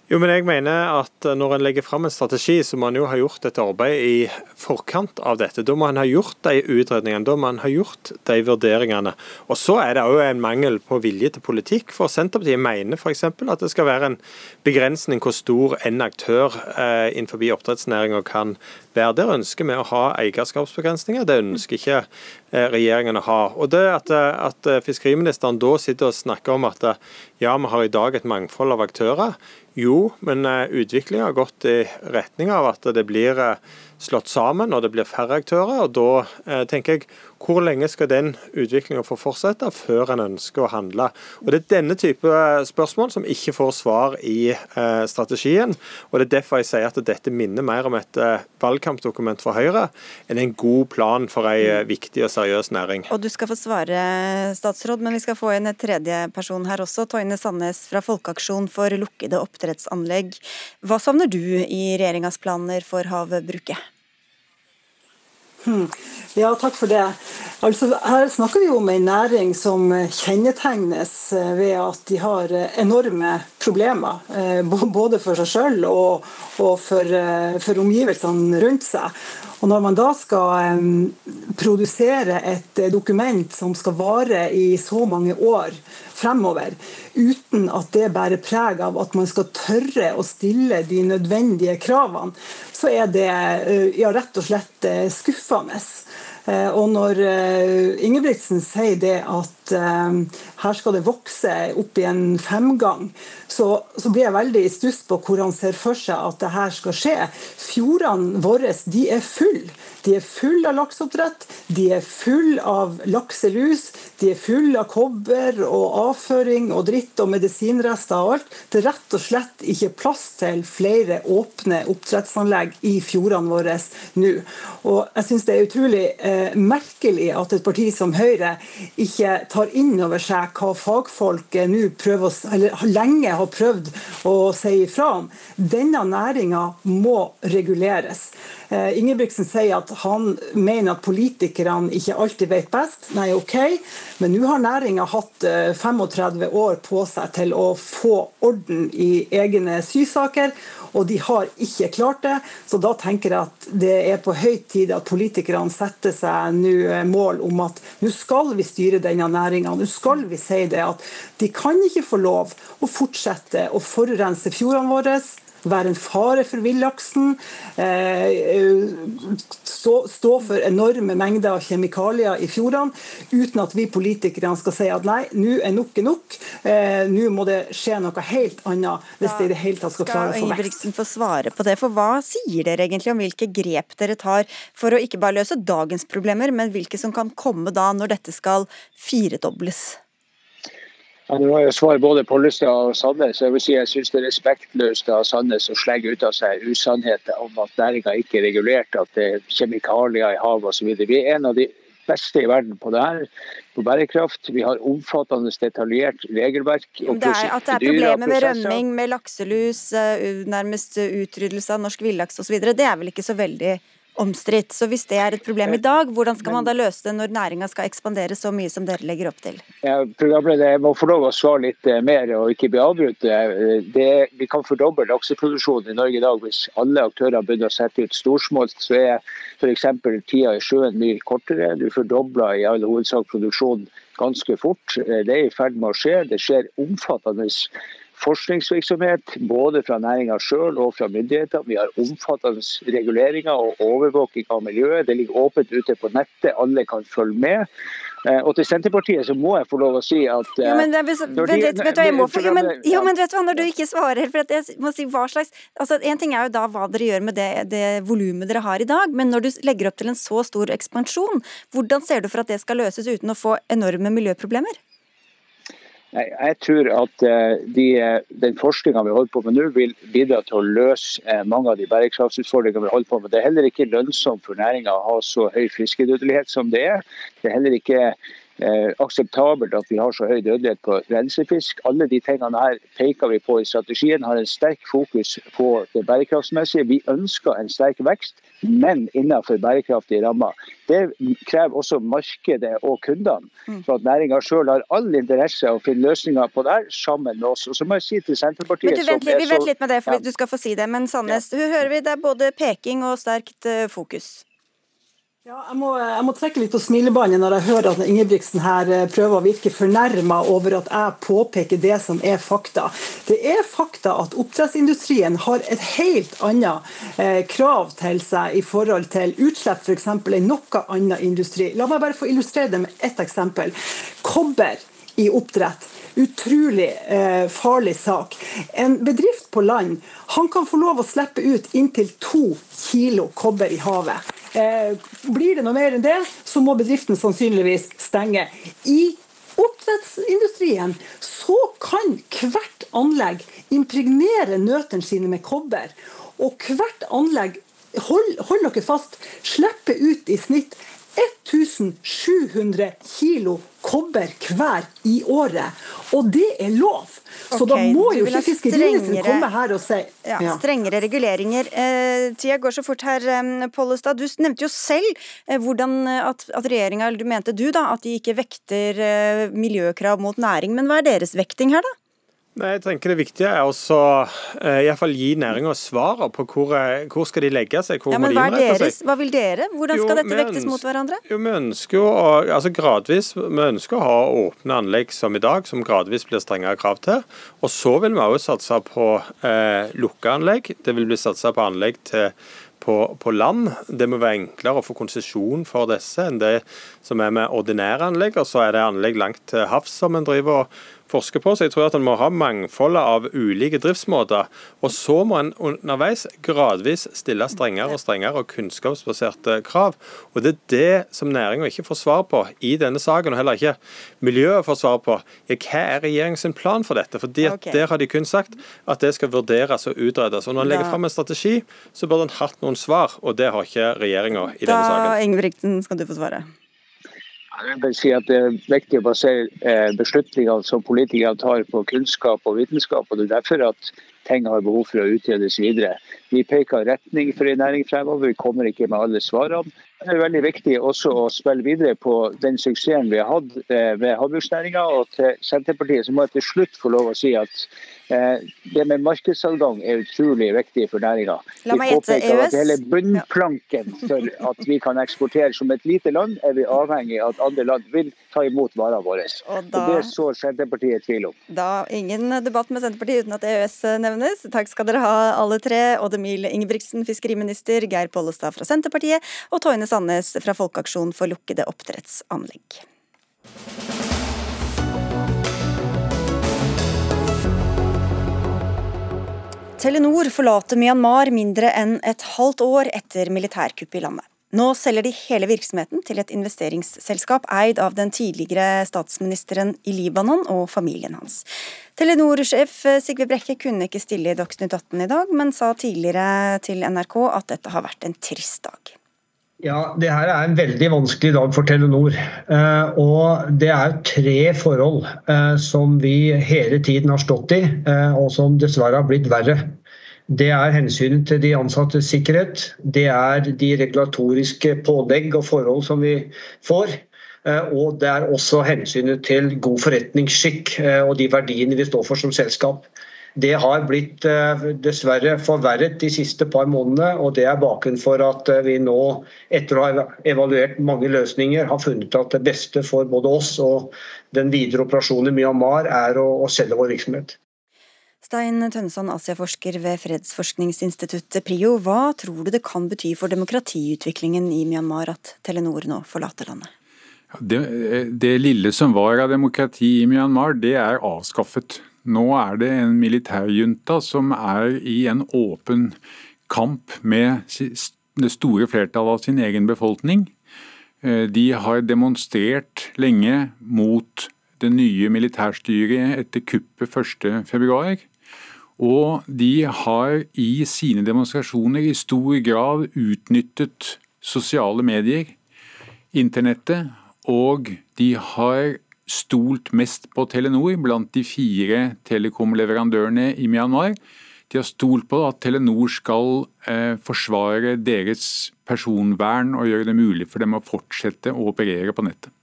Speaker 12: Jo, men jeg mener at Når en legger fram en strategi, så må en jo ha gjort et arbeid i forkant av dette. Da må en ha gjort de utredningene, da må en ha gjort de vurderingene. Og Så er det òg en mangel på vilje til politikk. For Senterpartiet mener f.eks. at det skal være en begrensning hvor stor en aktør eh, innenfor oppdrettsnæringa kan være. Der ønsker vi å ha eierskapsbegrensninger, det ønsker ikke eh, regjeringen å ha. Og det at, at Fiskeriministeren da sitter og snakker om at ja, vi har i dag et mangfold av aktører. Jo, men utviklinga utviklingen har gått i retning av at det blir eh, slått sammen og det blir færre aktører. og Da eh, tenker jeg hvor lenge skal den utviklingen få fortsette før en ønsker å handle? Og Det er denne type spørsmål som ikke får svar i eh, strategien. og Det er derfor jeg sier at dette minner mer om et eh, valgkampdokument fra Høyre enn en god plan for en eh, viktig og seriøs næring.
Speaker 2: Og Du skal få svare, statsråd, men vi skal få inn et tredje person her også. Toine Sandnes fra Folkeaksjon for lukkede oppdrettsanlegg. Hva savner du i regjeringas planer for havbruket?
Speaker 13: Hmm. Ja, takk for det. Altså, her snakker vi om en næring som kjennetegnes eh, ved at de har eh, enorme problemer. Eh, både for seg selv og, for, omgivelsene rundt seg. Og Når man da skal produsere et dokument som skal vare i så mange år fremover, uten at det bærer preg av at man skal tørre å stille de nødvendige kravene, så er det ja, rett og slett skuffende. Eh, og når eh, Ingebrigtsen sier det at eh, her skal det vokse opp i en femgang, så, så blir jeg veldig i stuss på hvor han ser for seg at det her skal skje. Fjordene våre de er fulle. De er full av lakseoppdrett, de er full av lakselus, de er full av kobber og avføring og dritt og medisinrester og alt. Det er rett og slett ikke plass til flere åpne oppdrettsanlegg i fjordene våre nå. Og jeg syns det er utrolig eh, merkelig at et parti som Høyre ikke tar inn over seg hva fagfolk nå prøver, eller lenge har prøvd å si ifra om. Denne næringa må reguleres. Eh, Ingebrigtsen sier at han mener at politikerne ikke alltid vet best. Nei, OK, men nå har næringa hatt 35 eh, år på seg til å få orden i egne sysaker, og de har ikke klart det. Så da tenker jeg at det er på høy tid at politikerne setter seg nå eh, mål om at nå skal vi styre denne næringa. Nå skal vi si det at de kan ikke få lov å fortsette å forurense fjordene våre være en fare for villaksen. Eh, stå, for enorme mengder av kjemikalier i fjordene, uten at vi politikere skal si at nei, nå er nok nok. Eh, nå må det skje noe helt annet hvis det i det hele tatt skal klare å få vekst.
Speaker 2: få svare på det, for Hva sier dere egentlig om hvilke grep dere tar for å ikke bare løse dagens problemer, men hvilke som kan komme da når dette skal firedobles?
Speaker 11: Ja, nå har jeg svaret både Pollestad og Sandnes. Jeg vil si jeg syns det er respektløst av Sandnes å slenge ut av seg usannheter om at næringa ikke er regulert, at det er kjemikalier i havet osv. Vi er en av de beste i verden på det her, på bærekraft. Vi har omfattende detaljert regelverk.
Speaker 2: Og det er, at det er problemer med rømming, med lakselus, eh, nærmest utryddelse av norsk villaks osv., det er vel ikke så veldig omstridt. Så hvis det er et problem i dag, hvordan skal man da løse det når næringa skal ekspandere så mye som dere legger opp til?
Speaker 11: Ja, programleder, Jeg må få lov å svare litt eh, mer og ikke bli avbrutt. Det, vi kan fordoble lakseproduksjonen i Norge i dag hvis alle aktører begynner å sette ut storsmolt. Så er f.eks. tida i sjøen mye kortere. Du fordobler i all hovedsak produksjonen ganske fort. Eh, det er i ferd med å skje. Det skjer omfattende forskningsvirksomhet både fra næringa sjøl og fra myndighetene. Vi har omfattende reguleringer og overvåking av miljøet. Det ligger åpent ute på nettet, alle kan følge med. Eh, og til Senterpartiet så må jeg få lov å si at
Speaker 2: jo, men, det, vent, vet, vet du hva jeg må få? Jo, men, jo, men vet du hva, når du ikke svarer for at jeg må si hva slags altså En ting er jo da hva dere gjør med det, det volumet dere har i dag, men når du legger opp til en så stor ekspansjon, hvordan ser du for at det skal løses uten å få enorme miljøproblemer?
Speaker 11: Jeg tror at de, den forskninga vi holder på med nå, vil bidra til å løse mange av de bærekraftsutfordringene vi holder på med. Det er heller ikke lønnsomt for næringa å ha så høy fiskedødelighet som det er. Det er heller ikke eh, akseptabelt at vi har så høy dødelighet på rensefisk. Alle de tingene her peker vi på i strategien, har en sterk fokus på det bærekraftsmessige. Vi ønsker en sterk vekst, men innenfor bærekraftige rammer. Det krever også markedet og kundene. For at næringa sjøl har all interesse av å finne løsninger på det her sammen med oss. Og så må jeg si til Senterpartiet
Speaker 2: men du, vent, Vi venter litt med det, for ja. du skal få si det. Men Sandnes, ja. hører vi det er både peking og sterkt uh, fokus?
Speaker 13: Ja, jeg må, jeg må, trekke litt på smilebåndet når jeg hører at Ingebrigtsen her eh, prøver å virke fornærma over at jeg påpeker det som er fakta. Det er fakta at oppdrettsindustrien har et helt annet eh, krav til seg i forhold til utslipp f.eks. enn noe annen industri. La meg bare få illustrere det med ett eksempel. Kobber i oppdrett. Utrolig eh, farlig sak. En bedrift på land han kan få lov å slippe ut inntil to kilo kobber i havet. Eh, blir det noe mer enn det, så må bedriften sannsynligvis stenge. I oppdrettsindustrien så kan hvert anlegg impregnere nøtene sine med kobber. Og hvert anlegg, hold, hold dere fast, slipper ut i snitt 1700 kilo kobber hver i året. Og det er lov! Så okay, da må jo ikke fiskeriministeren komme her og si
Speaker 2: ja, ja. Strengere reguleringer. Eh, tida går så fort her, eh, Pollestad. Du nevnte jo selv eh, hvordan eh, at, at regjeringa, eller du mente du da, at de ikke vekter miljøkrav mot næring. Men hva er deres vekting her, da?
Speaker 12: Nei, jeg tenker Det viktige er også eh, i hvert fall gi næringa svaret på hvor, eh, hvor skal de legge seg. hvor ja,
Speaker 2: må de innrette deres, seg. Hva vil dere? Hvordan skal jo, dette vektes mot hverandre?
Speaker 12: Jo, Vi ønsker å, altså gradvis, vi ønsker å ha åpne anlegg som i dag, som gradvis blir strengere krav til. Og Så vil vi også satse på eh, lukka anlegg. Det vil bli satsa på anlegg til på, på, land. Det må være enklere å få konsesjon for disse enn det som er med ordinære anlegg. Og så er det anlegg langt til havs som en driver og forsker på. Så jeg tror at en må ha mangfoldet av ulike driftsmåter. Og så må en underveis gradvis stille strengere og strengere og kunnskapsbaserte krav. Og det er det som næringa ikke får svar på i denne saken, og heller ikke miljøet får svar på. Hva er regjeringens plan for dette? Fordi at okay. Der har de kun sagt at det skal vurderes og utredes. Og Når en legger fram en strategi, så burde en hatt noen svar, og det har ikke regjeringa i denne saken.
Speaker 2: Da Ingebrigtsen, skal du få svare.
Speaker 11: Jeg vil si at Det er viktig å basere beslutningene som politikere tar på kunnskap og vitenskap. og Det er derfor at ting har behov for å utredes videre. Vi peker retning for en næring fremover, vi kommer ikke med alle svarene. Det er veldig viktig også å spille videre på den suksessen vi har hatt eh, ved havbruksnæringa. Og til Senterpartiet så må jeg til slutt få lov å si at Eh, det med markedsadgang er utrolig viktig for næringa. Vi påpeker at hele bunnplanken for at vi kan eksportere som et lite land, er vi avhengig av at andre land vil ta imot varene våre. Og, da, og Det sår Senterpartiet tvil om.
Speaker 2: Da ingen debatt med Senterpartiet uten at EØS nevnes. Takk skal dere ha alle tre. Odd Emil Ingebrigtsen, fiskeriminister, Geir Pollestad fra Senterpartiet og Toine Sandnes fra Folkeaksjon for lukkede oppdrettsanlegg. Telenor forlater Myanmar mindre enn et halvt år etter militærkuppet i landet. Nå selger de hele virksomheten til et investeringsselskap eid av den tidligere statsministeren i Libanon og familien hans. Telenor-sjef Sigve Brekke kunne ikke stille i Dagsnytt 18 i dag, men sa tidligere til NRK at dette har vært en trist dag.
Speaker 14: Ja, Det her er en veldig vanskelig dag for Telenor. Eh, og Det er tre forhold eh, som vi hele tiden har stått i, eh, og som dessverre har blitt verre. Det er hensynet til de ansattes sikkerhet. Det er de regulatoriske pålegg og forhold som vi får. Og det er også hensynet til god forretningsskikk og de verdiene vi står for som selskap. Det har blitt eh, dessverre forverret de siste par månedene. og Det er bakgrunnen for at eh, vi nå, etter å ha evaluert mange løsninger, har funnet at det beste for både oss og den videre operasjonen i Myanmar er å, å selge vår virksomhet.
Speaker 2: Stein Tønneson, Asiaforsker ved fredsforskningsinstituttet PRIO. Hva tror du det kan bety for demokratiutviklingen i Myanmar at Telenor nå forlater landet?
Speaker 15: Det, det, lille som var av demokrati i Myanmar, det er avskaffet. Nå er det en militærjunta som er i en åpen kamp med det store flertallet av sin egen befolkning. Eh, de har demonstrert lenge mot det nye militærstyret etter kuppet 1.2. Og de har i sine demonstrasjoner i stor grad utnyttet sosiale medier, internettet og de har stolt mest på Telenor blant de fire telekomleverandørene i Myanmar. De har stolt på at Telenor skal eh, forsvare deres personvern og gjøre det mulig for dem å fortsette å operere på nettet.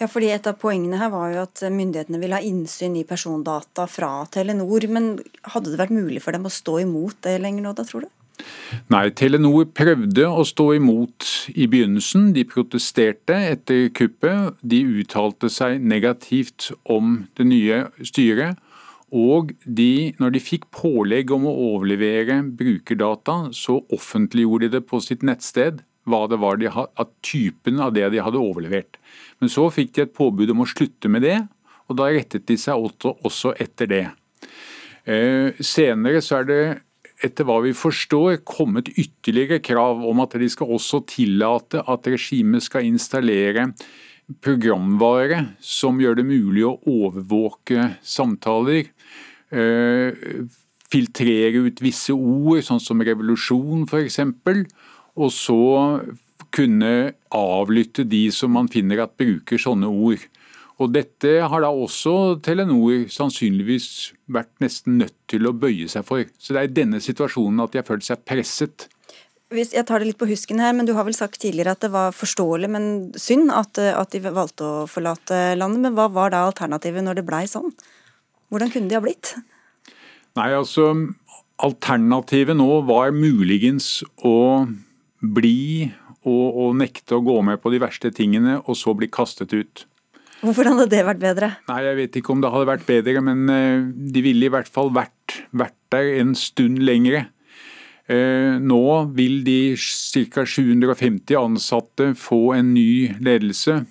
Speaker 2: Ja, fordi Et av poengene her var jo at myndighetene ville ha innsyn i persondata fra Telenor. Men hadde det vært mulig for dem å stå imot det lenger nå, da, tror du?
Speaker 15: Nei, Telenor prøvde å stå imot i begynnelsen. De protesterte etter kuppet. De uttalte seg negativt om det nye styret. Og de, når de fikk pålegg om å overlevere brukerdata, så offentliggjorde de det på sitt nettsted hva det var de, at typen av det de hadde overlevert. Men så fikk de et påbud om å slutte med det, og da rettet de seg også etter det. Eh, senere så er det etter hva vi forstår, kommet ytterligere krav om at de skal også tillate at regimet skal installere programvare som gjør det mulig å overvåke samtaler. Eh, filtrere ut visse ord, sånn som revolusjon f.eks. Og så kunne avlytte de som man finner at bruker sånne ord. Og Dette har da også Telenor sannsynligvis vært nesten nødt til å bøye seg for. Så Det er i denne situasjonen at de har følt seg presset.
Speaker 2: Hvis jeg tar det litt på husken her, men Du har vel sagt tidligere at det var forståelig, men synd at, at de valgte å forlate landet. Men hva var da alternativet når det blei sånn? Hvordan kunne de ha blitt?
Speaker 15: Nei, altså Alternativet nå var muligens å bli og, og nekte å gå med på de verste tingene, og så bli kastet ut.
Speaker 2: Hvordan hadde det vært bedre?
Speaker 15: Nei, Jeg vet ikke om det hadde vært bedre, men eh, de ville i hvert fall vært, vært der en stund lengre. Eh, nå vil de ca. 750 ansatte få en ny ledelse.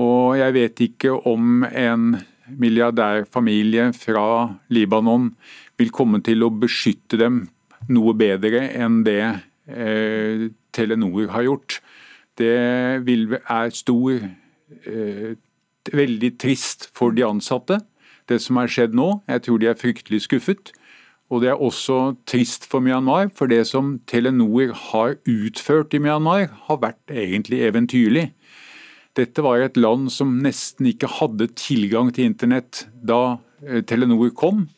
Speaker 15: Og jeg vet ikke om en milliardærfamilie fra Libanon vil komme til å beskytte dem noe bedre enn det eh, Telenor har gjort. Det vil, er stor eh, veldig trist for de ansatte, det som har skjedd nå. Jeg tror de er fryktelig skuffet. Og det er også trist for Myanmar, for det som Telenor har utført i Myanmar, har vært egentlig eventyrlig. Dette var et land som nesten ikke hadde tilgang til internett da eh, Telenor kom.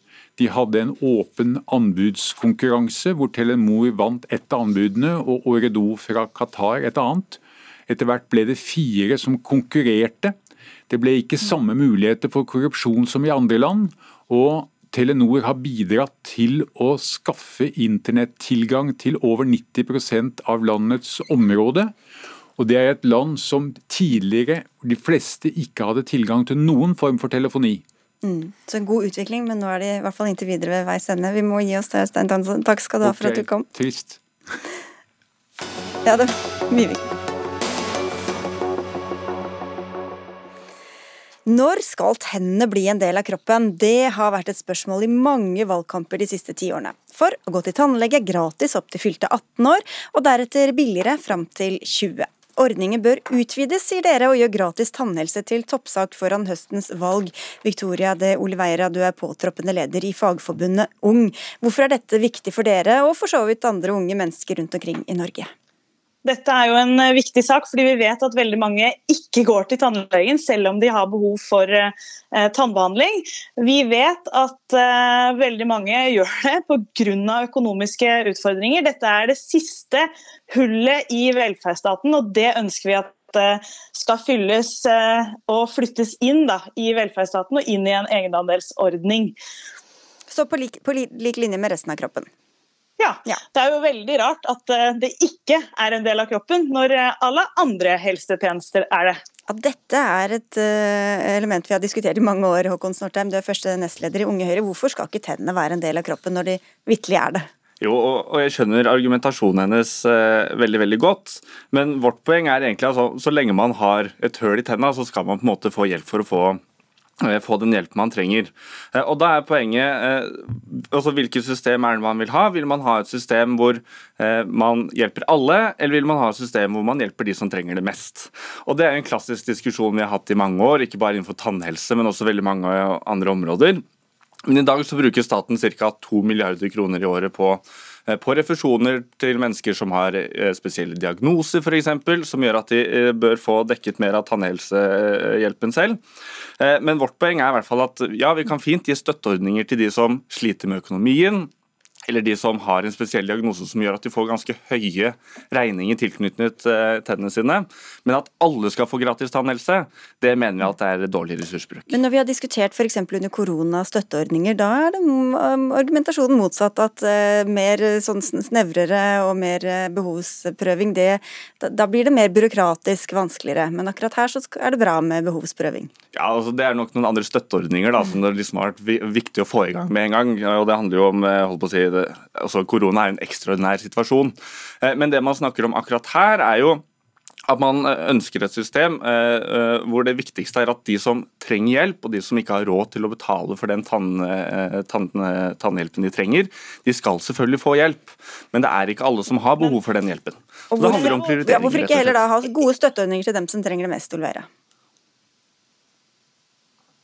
Speaker 15: De hadde en åpen anbudskonkurranse hvor Telenor vant ett av anbudene og Oredo fra Qatar et annet. Etter hvert ble det fire som konkurrerte. Det ble ikke samme muligheter for korrupsjon som i andre land. og Telenor har bidratt til å skaffe internettilgang til over 90% av landets område. Og Det er et land som tidligere de fleste ikke hadde tilgang til noen form for telefoni.
Speaker 2: Mm. Så en god utvikling, men nå er de i hvert fall inntil videre ved veis ende. Vi må gi oss der, Stein Tansen. Takk skal du ha for at du kom.
Speaker 15: Trist.
Speaker 2: Ja, det er mye viktig. Når skal tennene bli en del av kroppen? Det har vært et spørsmål i mange valgkamper de siste ti årene. For å gå til tannlege gratis opp til fylte 18 år, og deretter billigere fram til 20. Ordningen bør utvides, sier dere, og gjør gratis tannhelse til toppsak foran høstens valg. Victoria de Oliveira, du er påtroppende leder i Fagforbundet Ung. Hvorfor er dette viktig for dere, og for så vidt andre unge mennesker rundt omkring i Norge?
Speaker 16: Dette er jo en eh, viktig sak, fordi vi vet at veldig mange ikke går til tannlegen selv om de har behov for eh, tannbehandling. Vi vet at eh, veldig mange [LAUGHS] gjør det pga. økonomiske utfordringer. Dette er det siste hullet i velferdsstaten, og det ønsker vi at eh, skal fylles eh, og flyttes inn da, i velferdsstaten og inn i en egenandelsordning.
Speaker 2: Så på lik, på lik linje med resten av kroppen?
Speaker 16: Ja. ja. Det er jo veldig rart at eh, det ikke er en del av kroppen, når eh, alle andre helsetjenester er det.
Speaker 2: Ja, dette er et uh, element vi har diskutert i mange år. Håkon Snortheim, du er første nestleder i Unge Høyre. Hvorfor skal ikke tennene være en del av kroppen når de vitterlig er det?
Speaker 17: Jo, og jeg skjønner argumentasjonen hennes eh, veldig veldig godt. Men vårt poeng er egentlig at altså, så lenge man har et høl i tenna, så skal man på en måte få hjelp for å få eh, få den hjelpen man trenger. Eh, og da er poenget eh, altså Hvilket system er det man vil ha? Vil man ha et system hvor man hjelper alle, eller vil man ha et system hvor man hjelper de som trenger det mest? Og Det er en klassisk diskusjon vi har hatt i mange år, ikke bare innenfor tannhelse, men også veldig mange andre områder. Men i dag så bruker staten ca. 2 milliarder kroner i året på, eh, på refusjoner til mennesker som har eh, spesielle diagnoser f.eks., som gjør at de eh, bør få dekket mer av tannhelsehjelpen selv. Men vårt poeng er i hvert fall at ja, vi kan fint gi støtteordninger til de som sliter med økonomien, eller de som har en spesiell diagnose som gjør at de får ganske høye regninger tilknyttet uh, tennene sine. Men at alle skal få gratis tannhelse, det mener vi at det er dårlig ressursbruk.
Speaker 2: Men når vi har diskutert f.eks. under korona støtteordninger, da er det um, argumentasjonen motsatt. At uh, mer sånn snevrere og mer uh, behovsprøving, det, da, blir det mer byråkratisk vanskeligere. Men akkurat her så er det bra med behovsprøving.
Speaker 17: Ja, altså Det er nok noen andre støtteordninger da, som det liksom har vært viktig å få i gang med en gang. og Det handler jo om holdt på å si, altså Korona er en ekstraordinær situasjon. Eh, men det man snakker om akkurat her, er jo at man eh, ønsker et system eh, hvor det viktigste er at de som trenger hjelp, og de som ikke har råd til å betale for den tann, tann, tannhjelpen de trenger, de skal selvfølgelig få hjelp. Men det er ikke alle som har behov for den hjelpen.
Speaker 2: Hvorfor, ja, hvorfor ikke heller da ha gode støtteordninger til dem som trenger det mest, Olvera?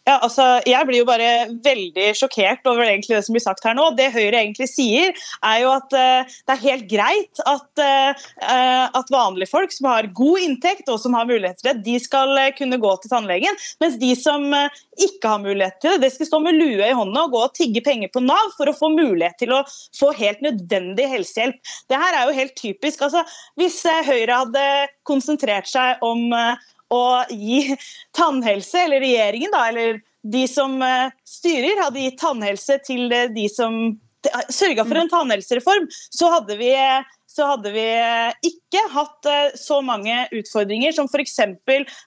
Speaker 16: Ja, altså, jeg blir jo bare veldig sjokkert over det som blir sagt her nå. Det Høyre egentlig sier, er jo at uh, det er helt greit at, uh, at, vanlige folk som har god inntekt og som har mulighet til det, de skal uh, kunne gå til tannlegen. Mens de som ikke har mulighet til det, det skal stå med lue i hånda og gå og tigge penger på Nav for å få mulighet til å få helt nødvendig helsehjelp. Det her er jo helt typisk. Altså, hvis Høyre hadde konsentrert seg om å gi tannhelse, eller regjeringen, da, eller de som eh, styrer, hadde gitt tannhelse til eh, de som sørga for en tannhelsereform, så hadde vi så hadde vi ikke hatt eh, så mange utfordringer som f.eks.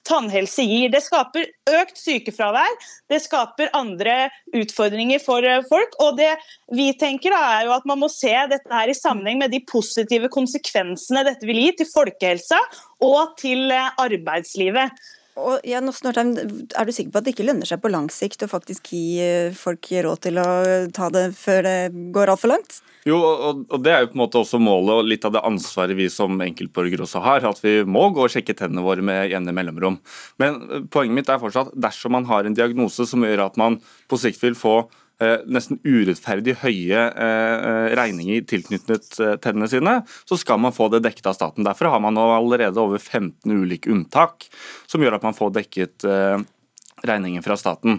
Speaker 16: tannhelse gir. Det skaper økt sykefravær, det skaper andre utfordringer for folk. og det vi tenker da, er jo at Man må se dette her i sammenheng med de positive konsekvensene dette vil gi til folkehelsa og til arbeidslivet.
Speaker 2: Og ja, Er du sikker på at det ikke lønner seg på lang sikt å faktisk gi eh, folk råd til å ta det før det går altfor langt?
Speaker 17: Jo, og, og, det er jo på en måte også målet og litt av det ansvaret vi som enkeltborgere også har. At vi må gå og sjekke tennene våre med jevne mellomrom. Men eh, poenget mitt er fortsatt dersom man har en diagnose som gjør at man på sikt vil få nesten urettferdig høye eh, regninger tilknyttet eh, tennene sine, så skal man få det dekket av staten. Derfor har man allerede over 15 ulike unntak som gjør at man får dekket regningen fra staten.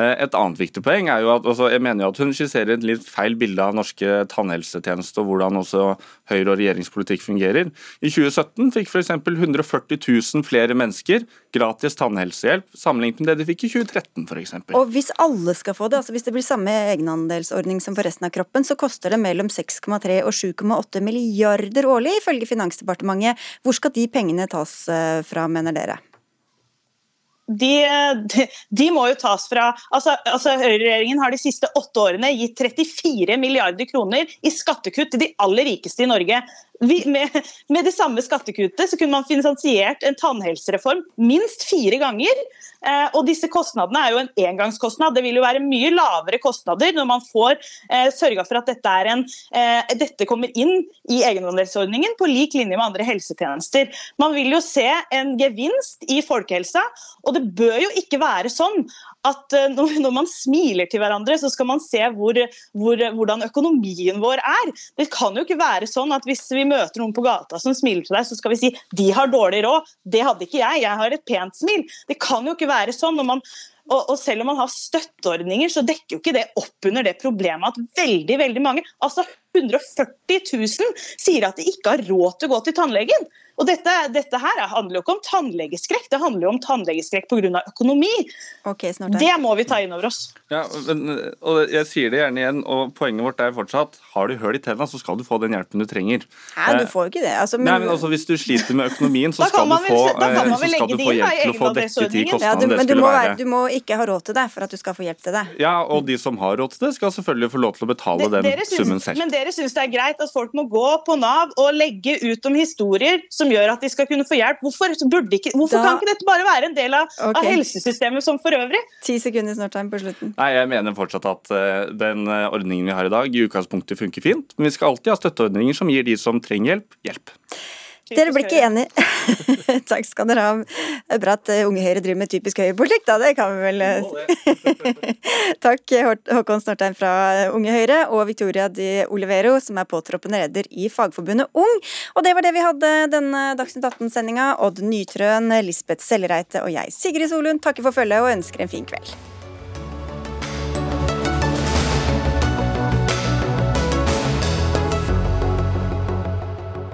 Speaker 17: Eh, et annet viktig poeng er jo at altså, jeg mener jo at hun skisserer et litt feil bilde av norske tannhelsetjenester og hvordan også Høyre- og regjeringspolitikk fungerer. I 2017 fikk f.eks. 140 000 flere mennesker gratis tannhelsehjelp sammenlignet med det de fikk i 2013 f.eks.
Speaker 2: Og hvis alle skal få det, altså hvis det blir samme egenandelsordning som for resten av kroppen, så koster det mellom 6,3 og 7,8 milliarder årlig, ifølge Finansdepartementet. Hvor skal de pengene tas eh, fra, mener dere?
Speaker 16: De, de, de, må jo tas fra altså, altså Høyreregjeringen har de siste åtte årene gitt 34 milliarder kroner i skattekutt til de aller rikeste i Norge. Vi, med, med, det samme skattekuttet så kunne man finansiert en tannhelsereform minst fire ganger. Eh, og disse kostnadene er jo en engangskostnad. Det vil jo være mye lavere kostnader når man får eh, sørga for at dette, en, eh, dette, kommer inn i egenandelsordningen på lik linje med andre helsetjenester. Man vil jo se en gevinst i folkehelsa, og det bør jo ikke være sånn at eh, når man smiler til hverandre, så skal man se hvor, hvor, hvordan økonomien vår er. Det kan jo ikke være sånn at hvis vi møter noen på gata som smiler til deg, så skal vi si de har dårlig råd. Det hadde ikke jeg, jeg har et pent smil. Det kan jo ikke være sånn. når man og, selv om man har støtteordninger, så dekker jo ikke det opp under det problemet at veldig veldig mange, altså 140 000, sier at de ikke har råd til å gå til tannlegen. Og dette, dette her handler jo ikke om tannlegeskrekk, det handler jo om tannlegeskrekk pga. økonomi.
Speaker 2: Okay,
Speaker 16: det må vi ta inn over oss.
Speaker 17: Ja, men, og Jeg sier det gjerne igjen, og poenget vårt er fortsatt har du hull i tennene, så skal du få den hjelpen du trenger.
Speaker 2: Nei, du får jo ikke det. Altså,
Speaker 17: men... Nei, men altså, Hvis du sliter med økonomien, så skal du få,
Speaker 16: vel,
Speaker 17: hjelp til å få dekket de kostnadene
Speaker 2: ja, du,
Speaker 17: det
Speaker 2: men
Speaker 17: skulle
Speaker 2: du må,
Speaker 17: være.
Speaker 2: Du må ikke ha råd til det for at du skal få hjelp til det.
Speaker 17: Ja, og de som har råd til det, skal selvfølgelig få lov til å betale den
Speaker 16: synes,
Speaker 17: summen selv.
Speaker 16: Men dere syns det er greit at folk må gå på Nav og legge ut om historier som gjør at de skal kunne få hjelp. Hvorfor, ikke, hvorfor da... kan ikke dette bare være en del av, okay. av helsesystemet som for øvrig?
Speaker 2: Ti sekunder snart time på slutten.
Speaker 17: Nei, Jeg mener fortsatt at uh, den ordningen vi har i dag i utgangspunktet funker fint. Men vi skal alltid ha støtteordninger som gir de som trenger hjelp, hjelp.
Speaker 2: Dere blir ikke enige. [LAUGHS] Takk skal dere ha. Det er bra at Unge Høyre driver med typisk høyrepolitikk, da. Det kan vi vel si. [LAUGHS] Takk Håkon Snortheim fra Unge Høyre og Victoria Di Olivero, som er påtroppende leder i Fagforbundet Ung. Og det var det vi hadde denne Dagsnytt 18-sendinga. Odd Nytrøen, Lisbeth Sellereite og jeg, Sigrid Solund, takker for følget og ønsker en fin kveld.